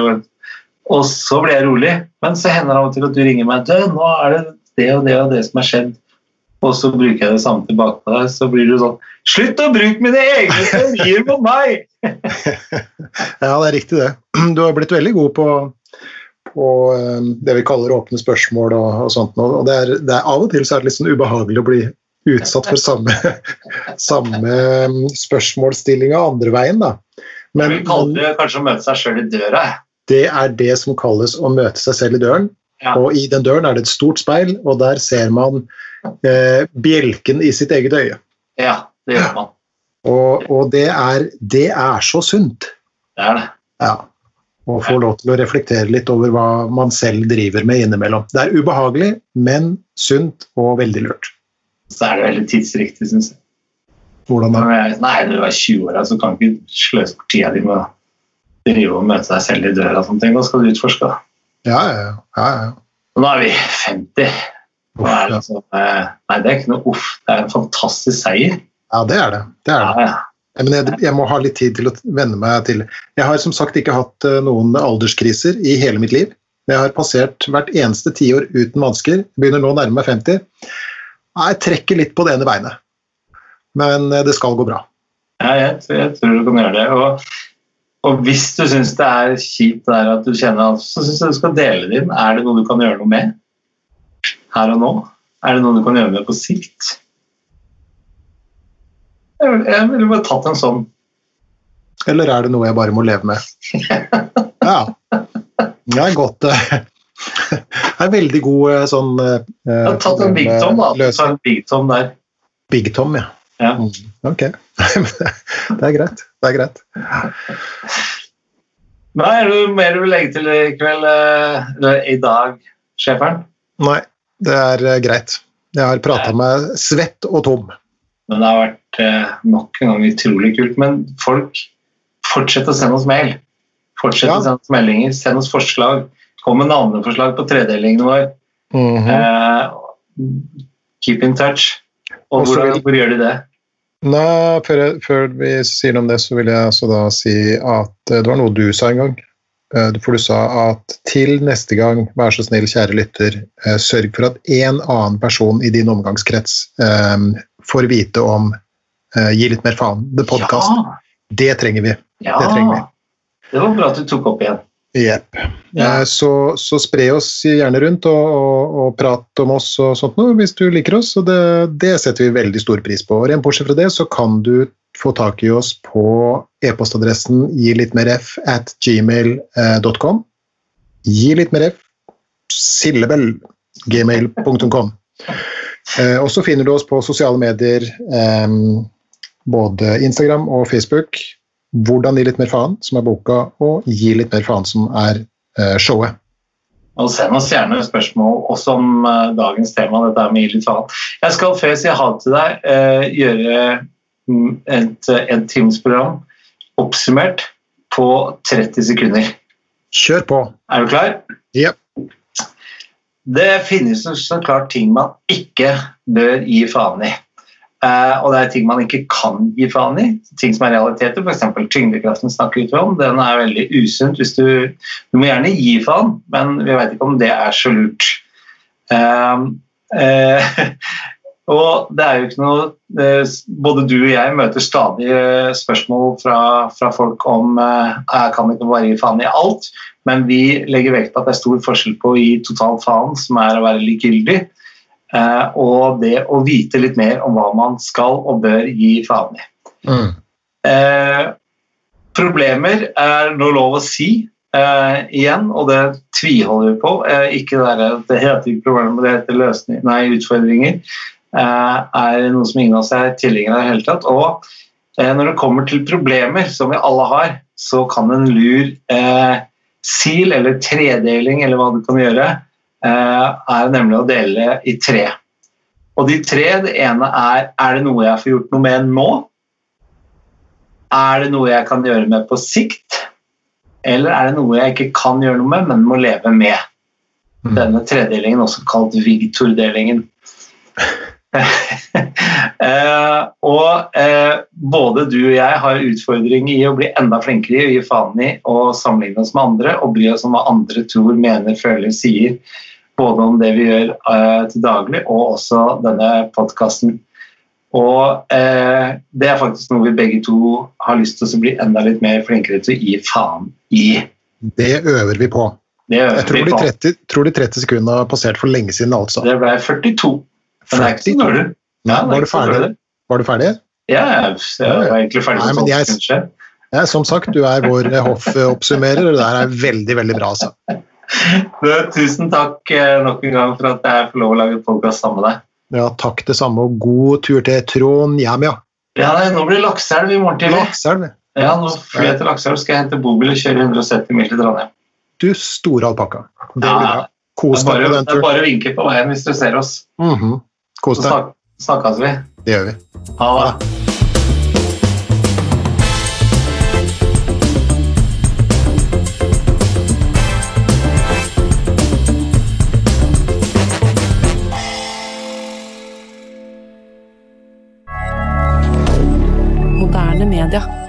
Og så blir jeg rolig, men så hender det av og til at du ringer meg Du, nå er det det og det og det som har skjedd. Og så bruker jeg det samme tilbake på deg, så blir du sånn Slutt å bruke mine egne teorier på meg! (laughs) Ja, det er riktig det. Du har blitt veldig god på, på eh, det vi kaller åpne spørsmål og, og sånt. Og det er, det er, av og til så er det litt sånn ubehagelig å bli utsatt for samme, (laughs) samme spørsmålsstillinga andre veien, da. Men Men, vi kaller det kanskje å møte seg sjøl i døra. det er det som kalles å møte seg selv i døren. Ja. Og i den døren er det et stort speil, og der ser man eh, bjelken i sitt eget øye. ja, det gjør man. Og, og det, er, det er så sunt. Det er det. Ja. Å få lov til å reflektere litt over hva man selv driver med innimellom. Det er ubehagelig, men sunt og veldig lurt. Så er det veldig tidsriktig, syns jeg. Hvordan da? Nei, når du er 20 år, så kan du ikke sløse bort tida di med å drive og møte deg selv i døra og sånne ting. Da skal du utforske. ja, ja. ja, ja. Nå er vi 50. Uff, det, er liksom, eh, nei, det er ikke noe uff. Det er en fantastisk seier. ja, det er det. det, er det. Men jeg, jeg må ha litt tid til å venne meg til Jeg har som sagt ikke hatt eh, noen alderskriser i hele mitt liv. Jeg har passert hvert eneste tiår uten vansker. Begynner nå å nærme meg 50. Jeg trekker litt på det ene beinet, men eh, det skal gå bra. Ja, jeg, jeg tror du kan gjøre det. Og, og hvis du syns det er kjipt der at du kjenner alt, så syns jeg du skal dele det inn. Er det noe du kan gjøre noe med her og nå? Er det noe du kan gjøre med på sikt? Jeg, jeg ville bare tatt en sånn Eller er det noe jeg bare må leve med? (laughs) Ja. Det er godt. eh, Det er veldig god eh, sånn eh, Jeg har tatt en Big Tom, da. Ta en Big Tom der. Big Tom, ja. Ja. Mm, Ok. (laughs) det er greit. Det er greit. Nei, er det mer du vil legge til i kveld, eh, eller i dag, sjeferen? Nei, det er eh, greit. Jeg har prata meg svett og tom. Men det har vært eh, nok en gang utrolig kult. Men folk, fortsett å sende oss mail. Fortsett Ja. å sende oss meldinger. Send oss forslag. Kom med navneforslag på tredelingen vår. Mhm. Eh, keep in touch. Og Og vil- hvor gjør de det? Nå, før, jeg, før vi sier noe om det, så vil jeg altså da si at eh, det var noe du sa en gang. Eh, For du sa at til neste gang, vær så snill, kjære lytter, eh, sørg for at en annen person i din omgangskrets eh, får vite om Gi litt mer faen. The podcast. Ja, Det trenger vi. ja. Det trenger vi. Det var bra at du tok opp igjen. Jepp. Ja. Eh, Så, så spre oss gjerne rundt og, og, og prat om oss og sånt noe hvis du liker oss. Og det, det setter vi veldig stor pris på. Og rent bortsett fra det så kan du få tak i oss på e-postadressen gi litt mer f at gmail.com. Gi litt mer f sillebell gmail.com. Eh, Og så finner du oss på sosiale medier, eh, både Instagram og Facebook. Hvordan gi litt mer faen, som er boka, og gi litt mer faen, som er eh, showet. Og send oss gjerne spørsmål også om eh, dagens tema. dette med gi litt faen. Jeg skal før jeg sier ha det til deg, eh, gjøre mm, et, et timesprogram oppsummert på 30 sekunder. Kjør på! Er du klar? Ja. Det finnes så klart ting man ikke bør gi faen i. Eh, og det er ting man ikke kan gi faen i. Ting som er realiteter, f.eks. tyngdekraften snakker vi om. Den er veldig usunt. Du, du må gjerne gi faen, men vi vet ikke om det er så lurt. Eh, eh, (laughs) og det er jo ikke noe Både du og jeg møter stadig spørsmål fra, fra folk om jeg kan ikke bare gi faen i alt. Men vi legger vekt på at det er stor forskjell på å gi total faen, som er å være likegyldig, og det å vite litt mer om hva man skal og bør gi faen i. Mm. Eh, problemer er nå lov å si eh, igjen, og det tviholder vi på. Eh, ikke det, det heter ikke problemer, det heter løsning, nei, utfordringer. Eh, er noe som ingen av oss er tilhengere av i det hele tatt. Og eh, når det kommer til problemer, som vi alle har, så kan en lur eh, sil eller tredeling, eller hva du kan gjøre, eh, er nemlig å dele i tre. Og de tre, det ene er er det noe jeg får gjort noe med nå? Er det noe jeg kan gjøre med på sikt? Eller er det noe jeg ikke kan gjøre noe med, men må leve med? Mm. Denne tredelingen, også kalt Vigtor-delingen. (laughs) eh, og eh, både du og jeg har utfordring i å bli enda flinkere i å gi faen i å sammenligne oss med andre og bry oss om hva andre tror, mener, føler, sier. Både om det vi gjør eh, til daglig, og også denne podkasten. Og eh, det er faktisk noe vi begge to har lyst til å bli enda litt mer flinkere til å gi faen i. Det øver vi på. Det gjør Jeg tror vi de 30, tror de 30 sekundene har passert for lenge siden, altså. Det ble 42. Men det er ikke så 42. dårlig. Ja, er Var du ferdig? Var du ferdig? Ja, jeg jeg var egentlig ferdig Nei, men jeg, jeg-. Ja, som sagt, du er vår hoffoppsummerer, og det der er veldig, veldig bra. Altså. Tusen takk eh, nok en gang for at jeg får lov å lage podkast sammen med deg. Ja, takk det samme, og god tur til Trondhjem ja. Ja, nei, Nå blir det lakseelv i morgen tidlig. Lakselv? Ja, nå flyr jeg til Lakselv, skal jeg hente bobil og kjøre 170 mil til Trondheim. Du store alpakka. Det blir Ja, bra. Kos deg det er bare å vinke på veien hvis du ser oss. Mhm. Kos Så deg. snak snakkes vi. Det gjør vi. Ha det. Moderne media.